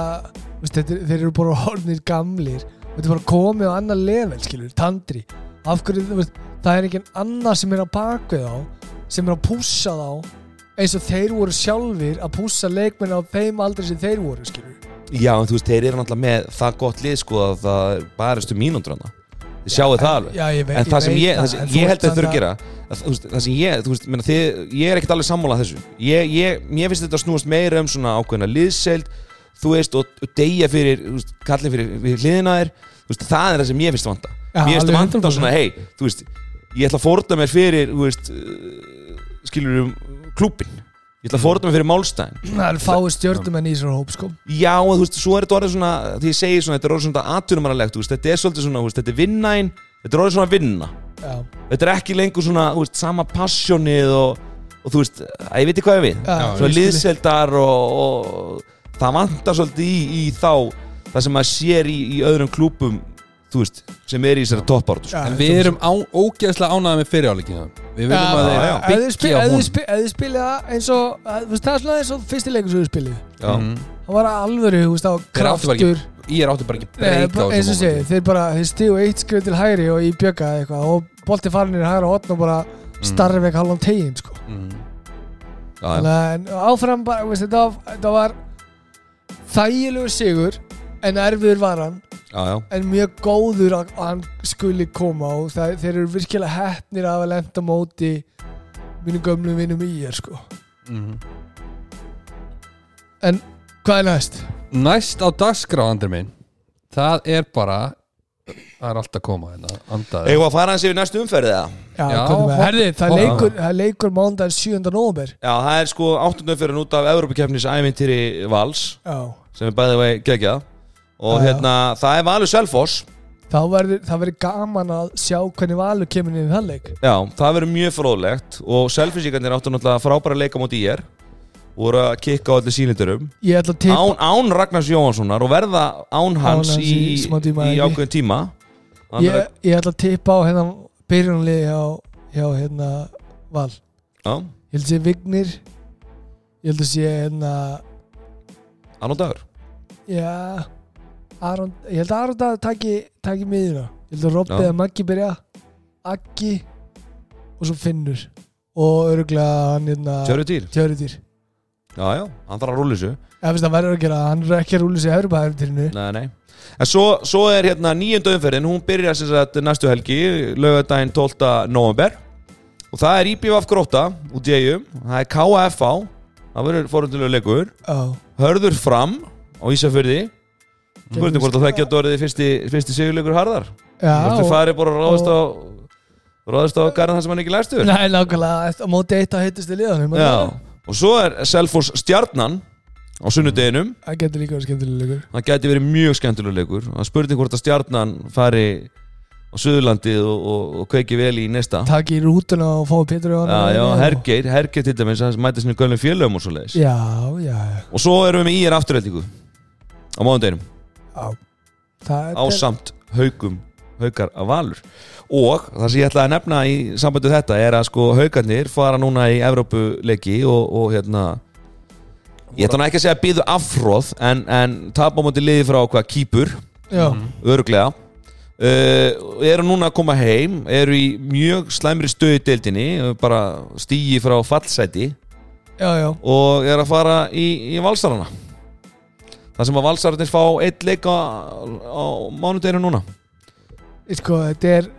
er- þeir eru bara horfnir gamlir. Þetta er bara komið á annan level skilur, tandri. Hverju, það er engin annar sem er á bakvið þá sem er að pússa þá eins og þeir voru sjálfir að pússa leikmenn á þeim aldrei sem þeir voru skilur já, en þú veist, þeir eru náttúrulega með það gott lið sko að það barastu mínútur hana Þið sjáu það alveg. Já, ég veit, En það sem ég, það sem ég held að þurfa að gera að, þú veist, Það sem ég, þú veist, meina, þið, ég er ekkert alveg sammála þessu. Ég, ég, Mér finnst þetta að snúast meira um svona ákveðna liðseld Þú veist, og, og deyja fyrir, þú veist, kallið fyrir, fyrir hliðina þér. Þú veist, það er það sem ég finnst vanta. Já, Mér finnst alveg vanta 100%. svona, hei, þú veist Ég ætla að fórta mér fyrir, þú veist uh, Skilur um klúbin Ég ætla að fórta mér fyrir málstæðin Það er fáið stjórnumenn í þessar hóp sko. Já, og þú veist, svo er þetta orðið svona Því ég segi svona, þetta er orðið svona veist, Þetta er svolítið svona, þetta er vinnain Þetta er orðið svona vinna. Já, Þetta er ekki lengur svona, þú veist, sama passjónið og, og þú veist, að ég veit ekki hvað ég við. Já, Svona liðseldar og, og það vantar svolítið í, í þá Það sem maður sér í, í öðrum klúpum Þú veist, sem er í þessari toppáratu sko. En við erum á, ógeðslega ánægði með fyriráleikina við viljum að Ef þið byggja spil- á hún ef þið spilið það eins og að- þú veist, það er svona eins og fyrsti leikur sem við spilið Já, Mhm. það var alvöru, þú veist, það ekki kraftur. Ég er áttu bara ekki breyka eins og segi, þeir bara þeir stígu eitt skrif til hægri og í bjögga eitthvað og bolti farinir í hægra hotn og bara starfi ekki halvan tegin sko. Mhm. áfram bara, veist, þetta, var, þetta var þægilegur sigur en erfiður var hann já, já. en mjög góður að að hann skuli koma og það, þeir eru virkilega heppnir af að lenda á móti mínu gömlu vinum í er sko. Mhm. Hvað er næst? næst á dagskrá andri minn það er bara það er alltaf að koma hérna að fara hans yfir næstu umferðið það? Já, Já, er Herði, það hopp- leikur, það leikur mándaginn 7. november Já, það er sko áttundu umferðin út af Evropakeppnis ævintýri Vals Já, sem er bæðið vegi geggjað og Já, já. hérna, það er Valur Selfoss. Þá verður gaman að sjá hvernig Valur kemur inn í þann leik. Já, það verður mjög fróðlegt og Selfisíkarnir áttu náttúrulega frábæra leika móti í er. Voru að kikka á allir Ég tippa án, án Ragnars Jóhanssonar og verða án hans hans í, í í ákveðin tíma. Ég, ég ætla að tippa á hérna byrjunliði hjá, hjá hérna Val. Já, Ég held að sé Vignir. Ég held að sé hérna annan dagur. Já Aron, Ég held að Aron Daði taki, taki miðuna Ég held að Robbi eða Maggi byrja. Aggi og svo Finnur. Og örgulega hann hérna Tjöru dýr Tjörudýr. Já, já, hann þarf að rúla þessu. Ef veist það verður að gera, hann er ekki að rúla sér Evropaðurtilinu Nei, nei. En svo, svo er hérna nýjönda umferðin. Hún byrjar sem sagt næstu helgi Laugardaginn 12. november Og það er IBF gróta út í eigum Það er KFA Það verður fórhundulega leikur. Já, Hörður fram á Ísafjörði Spurning hvort að það getur orðið fyrsti, fyrsti sigurleikur harðar? Já Þú farið bara að ráðast á Ráðast á garðan það sem hann ekki læstur? Nei, nákvæmlega, á móti eitt að heitustu liðanum Já Og svo er Selfoss stjarnan á sunnudeginum. Það getur líka verið skemmtilega leikur. Það gæti verið mjög skemmtilega leikur. Það spurning hvort að stjarnan fari á Suðurlandið og, og, og kveiki vel í næsta. Takk í rútuna og fái Pétur og já, já, Hergeir, Hergeir til dæmis það mæta sinni gölnum félögum og svo leiðis Já, já, og svo erum við með ír afturhaldingu á já er ásamt haugum haukar af valur. Og það sem ég ætla að nefna í sambandi við þetta er að sko haugarnir fara núna í Evrópuleiki og, og hérna ég ætla nú ekki að segja að býðu afhróð en, en tapa á móti liði frá hvað kýpur? Já, öruglega uh, eru núna að koma heim eru í mjög slæmri stöðu deildinni bara stígi frá fallsæti. Já, já. Og er að fara í, í valsarana það sem að valsararnir fá eitt leik á, á mánudeginu núna. Sko, þetta er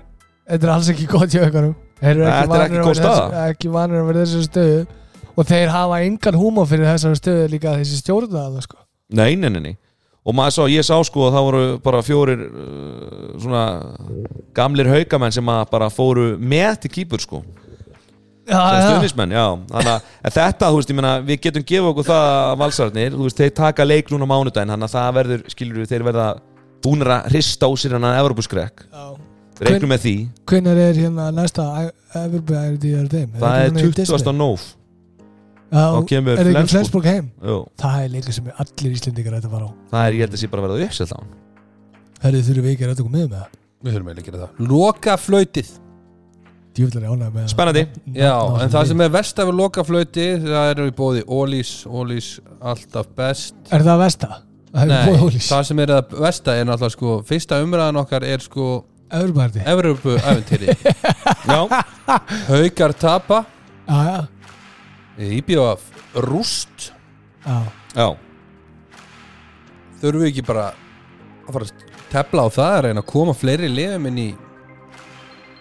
Þetta er alls ekki gott hjá ykkurum Þeir eru þetta er ekki þessu- Ekki vanir að vera þessu stöðu. Og þeir hafa engan húmor fyrir þessari stöðu líka þessi stjórna það sko. Nei, nei, nei, nei. Og maður sá, ég sá sko að það voru bara fjórir uh, svona gamlir haugamenn sem að bara fóru með til kýpur sko stuðnismenn, já þannig að þetta, þú veist, ég meina, við getum gefa okkur það að valsararnir, þú veist, þeir taka leik núna mánudaginn, þannig að það verður, skilur við, þeir verða búnir að hrista á sér hann að Evropaskrek, já. reiknum með því Hvenær er hérna næsta þeim? það er ekki núna í 20. Disney? nóf Já, þá kemur Er það ekki Flensburg. Heim? Jú, Það er líka sem allir Íslendingar ætti að fara á það er, ég held að sé bara að verða uppsett á hann Herri þurfum við ekki að ræta okkur með. Spennandi. Já, en það sem er vest af loka flöyti Það er í bóði Ólís. Ólís alltaf best. Er það vesta? Það Nei, það sem er að vesta er náttúrulega sko Fyrsta umræðan okkar er sko Everbæri Evropu æventýri Já, Haukar tapa. Já, já, Íbjóaf rúst. Já. Já, Þurfum við ekki bara að fara að tefla á það að reyna að koma fleiri liðum inn í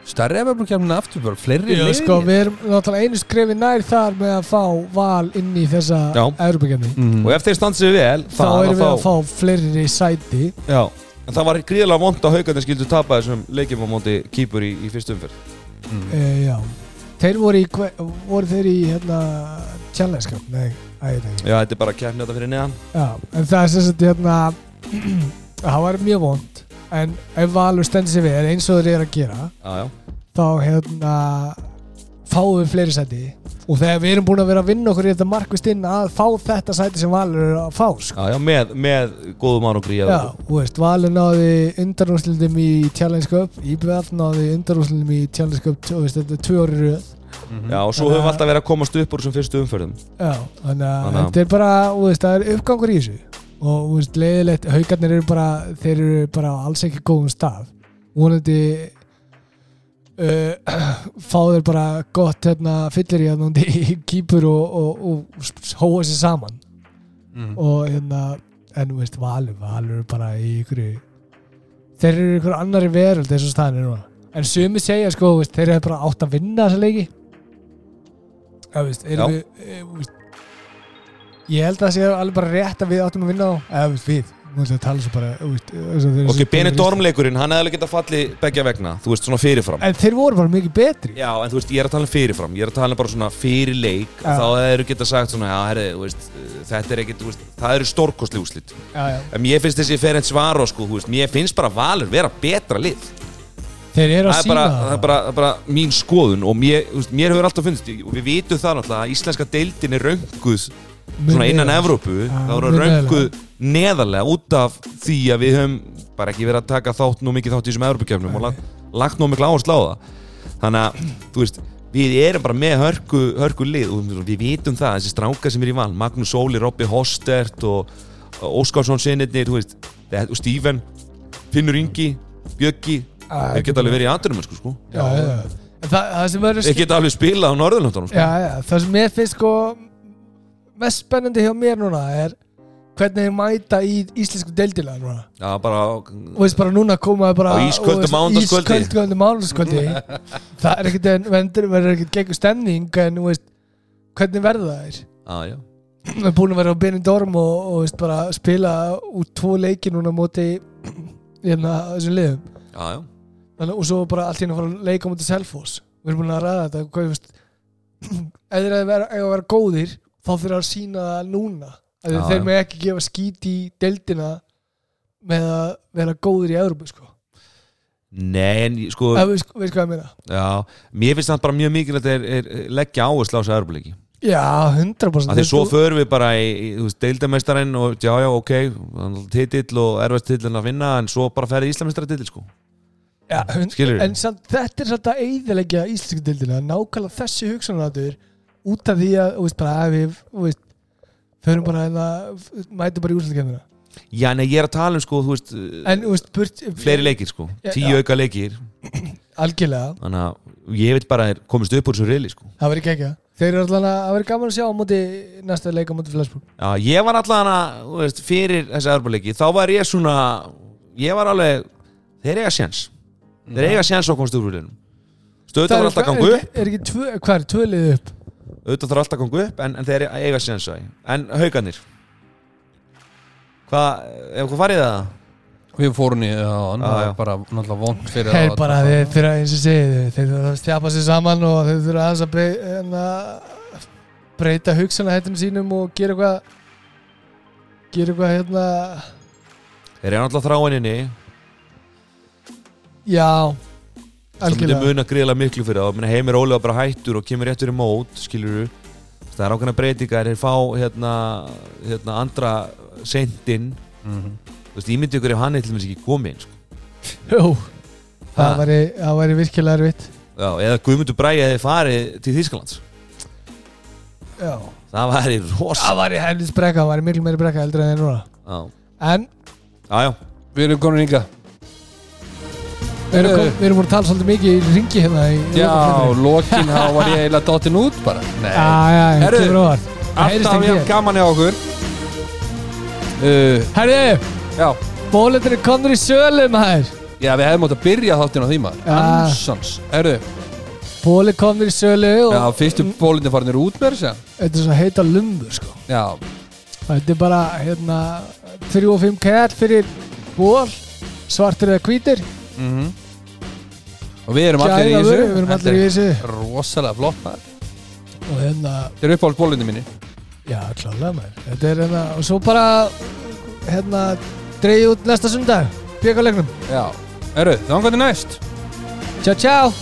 stærri Evropu-kjæmuna aftur bara fleiri Já, sko, við erum náttúrulega einu skrefi nær þar með að fá val inn í þessa. Evropakefni mm. og ef þeir standa sig vel Þá það erum við að þá, fá fleiri sæti já, en það var gríðilega vond að haugarnir skildu tapa þessum leikjum á móti kýpur í, í fyrstu umferð Mm. e, Já Þeir voru í, voru þeir í hérna Challenge Cup? Nei, ægir ekki Já, þetta er bara að kemna þetta fyrir neðan Já, en það er sagt hérna það var mjög vond en ef Valur stendur sér vel eins og þeir eru að gera Já, já, þá hérna fáum við fleiri sæti. Og þegar við erum búin að vera að vinna okkur í þetta markvist inn að fá þetta sæti sem Valur er að fá sko. já, með, með góðum veist, Valur náði undanúrslutum í Challenge Cup IBF náði undanúrslutum í Challenge Cup veist, þetta er tvö orði röð. Já, og svo höfum við alltaf verið að komast upp úr þessum fyrstu umferðum. Já, þannig að þetta er bara, þú veist, það er uppgangur í þessu og veist, leiðilegt, haugarnir eru bara þeir eru bara alls ekki góðum stað vonandi uh, fá þeir bara gott hérna, fyllir í hann í kýpur og, og, og hóa sér saman Mm. og hérna, en þú veist, Valur Valur er bara í ykkur þeir eru ykkur annari veröld staðan er núna en sumi segja, sko, veist, þeir eru bara átt að vinna þessa leiki þú veist, Já. erum við, e, veist Ég held að það sé alveg bara rétt að við áttum að vinna á. Eða þú veist, við, nú ætlum við að tala svo bara þú veist, eins og þeir- Ok, Benidorm-leikurinn, hann hefði alveg getað fallið begja vegna, þú veist, svona fyrirfram. En þeir voru bara mikið betri. Já, en þú veist, ég er að tala um fyrirfram Ég er að tala um bara svona fyrir leik Já. Þá eru getað sagt svona, já, herri, þú veist Þetta er ekkert, þú veist, það eru stórkostli úslit já, já. En mér finnst þessi Ferenc Svaro, sko, þú veist Mér finnst bara Valur vera betra lið. Þeir eru að það er, sína bara, það, er bara, það er bara mín skoðun Og mér, þú veist, mér hefur alltaf finnst Og við vitum það náttúrulega að íslenska deildin er rönguð Svona innan Evrópu voru mjög rönguð neðarlega Út af því að við höfum Bara ekki verið að taka þátt nú mikið þátt í þessum Evrópukefnum Og lagt, nú miklu áherslu á það Þannig að, þú veist Við erum bara með hörku, hörku lið og við vitum það, þessi strákar sem er í val Magnús Óli, Robby Hostert og Óskarsson sinnirnir, þú veist og Stífen, Finnur Ingi Bjöggi, þeir geta alveg verið í andurum sko, sko. Já, já, já. En það, það sem verður þeir geta alveg spilað á Norðurlöndunum sko. já, já, það sem mér finnst sko mest spennandi hjá mér núna er hvernig þið mæta í íslensku deildina núna. Já, bara og veist bara núna komaði bara Á ísköldu og veist, mánudagskvöldi. ísköldu mánudagskvöldi það er ekkert en verður, verður ekkert gegn stemning en þú veist, hvernig verður það er Já, já. Við erum búin að vera á Benidorm og, og veist, bara spila út tvo leiki núna á móti hérna þessum liðum. Já, já. Þannig, og svo bara allt henni að fara að leika á móti Selfoss. Við erum búin að ræða þetta hvað, þú veist, ef þeir eiga að vera, eiga að vera góðir þá fyrir að sína það núna. Að þeir já. með ekki gefa skít í deildina með að vera góðir í Európu sko. Nei, en sko við sko, veist hvað ég meina? Já, mér finnst það bara mjög mikilvægt er, er, er leggja áherslu á þessu öðrubliki já, 100% Því svo förum við bara í, veist, deildameistarinn og já, já, ok titill og erfast titill að vinna en svo bara ferði íslamistar titill, sko. Já, en samt, þetta er samt að eiðilegja íslensku deildina. Nákvæmlega þessi hugsanarnátur út af því að þú veist, bara, að við veist, förum bara hérna, mætum bara í úrslutkemina Já, nei, ég er að tala um, sko, þú veist en þú veist, burt, fleiri leikir, sko, tíu já. auka leikir. Algjörlega. Þannig að ég vil bara að komist upp úr þessu reyli, sko. Það verður ekki Þeir eru allan að, verður gaman að sjá á móti næsta leik á móti Flensburg. Já, ég var allan að, þú veist, fyrir þessi öðrubliki, þá var ég svona ég var alveg, þeir eiga sjens þeir eiga sjens á komast upp úr reylinu stöðuð þarf alltaf að ganga upp. Er, er ekki tvö, hvað er tvö liðið upp? Auðvitað þarf alltaf að ganga upp en, en þeir eiga á því en haugarnir? Hvað, ef hvað farið það? Við fórum í það og Já, já. bara náttúrulega vond fyrir Þeir að- bara, þeir þurfa eins og segið Þeir þurfa að stjapa sér saman og þeir þurfa aðeins að breyta, hérna, breyta hugsana hættum sínum og gera eitthvað gera eitthvað hérna. Þeir eru alltaf þráininni. Já, sem myndi muna gríðlega miklu fyrir það. Heimir Óli var bara hættur og kemur réttur í mót skilur það er ákveðna breytingar þeir fá hérna, hérna andra sendin Mhm. þú veist, ég myndi ykkur ef hann er til dæmis ekki komið sko. Jú, það væri, það væri virkilega erfitt. Já, eða Guðmundur Bræði hefði farið til Þýskalands. Já. Það væri rosa Það væri helvits brekka, það væri miklu meiri brekka heldur en þeir núna. Já, En já, já. Við erum konur ynga við erum, kom, við erum búin að tala svolítið mikið í ringi hérna í Já, lokin þá var ég eiginlega dottin út bara. Nei, Já, já, já, Herðu, kemur Heyrist alltaf hér. gaman hjá okkur. Uh, Herri, Já, bólendur er konur í sölu maður. Já, við hefðum átt að byrja þáttin á því maður. Já. Ansans, erðu Bóli komnir í sölu og Já, fyrstu bólindi farinir út með þess að þetta er svo heita lumbur sko. Já, Þetta er bara hérna 3 og 5 kæll fyrir ból svartir eða hvítir. Mhm Og við erum allir í þessu. vöru, við erum allir í þessu. Rosalega flott maður. Og hérna, Þetta er uppáhalds bólindi minni já klálega maður. Þetta er hérna, og svo bara hérna, dreigja út næsta sundag bjögalegnum, Já, erðu, þá hvað er næst? ciao ciao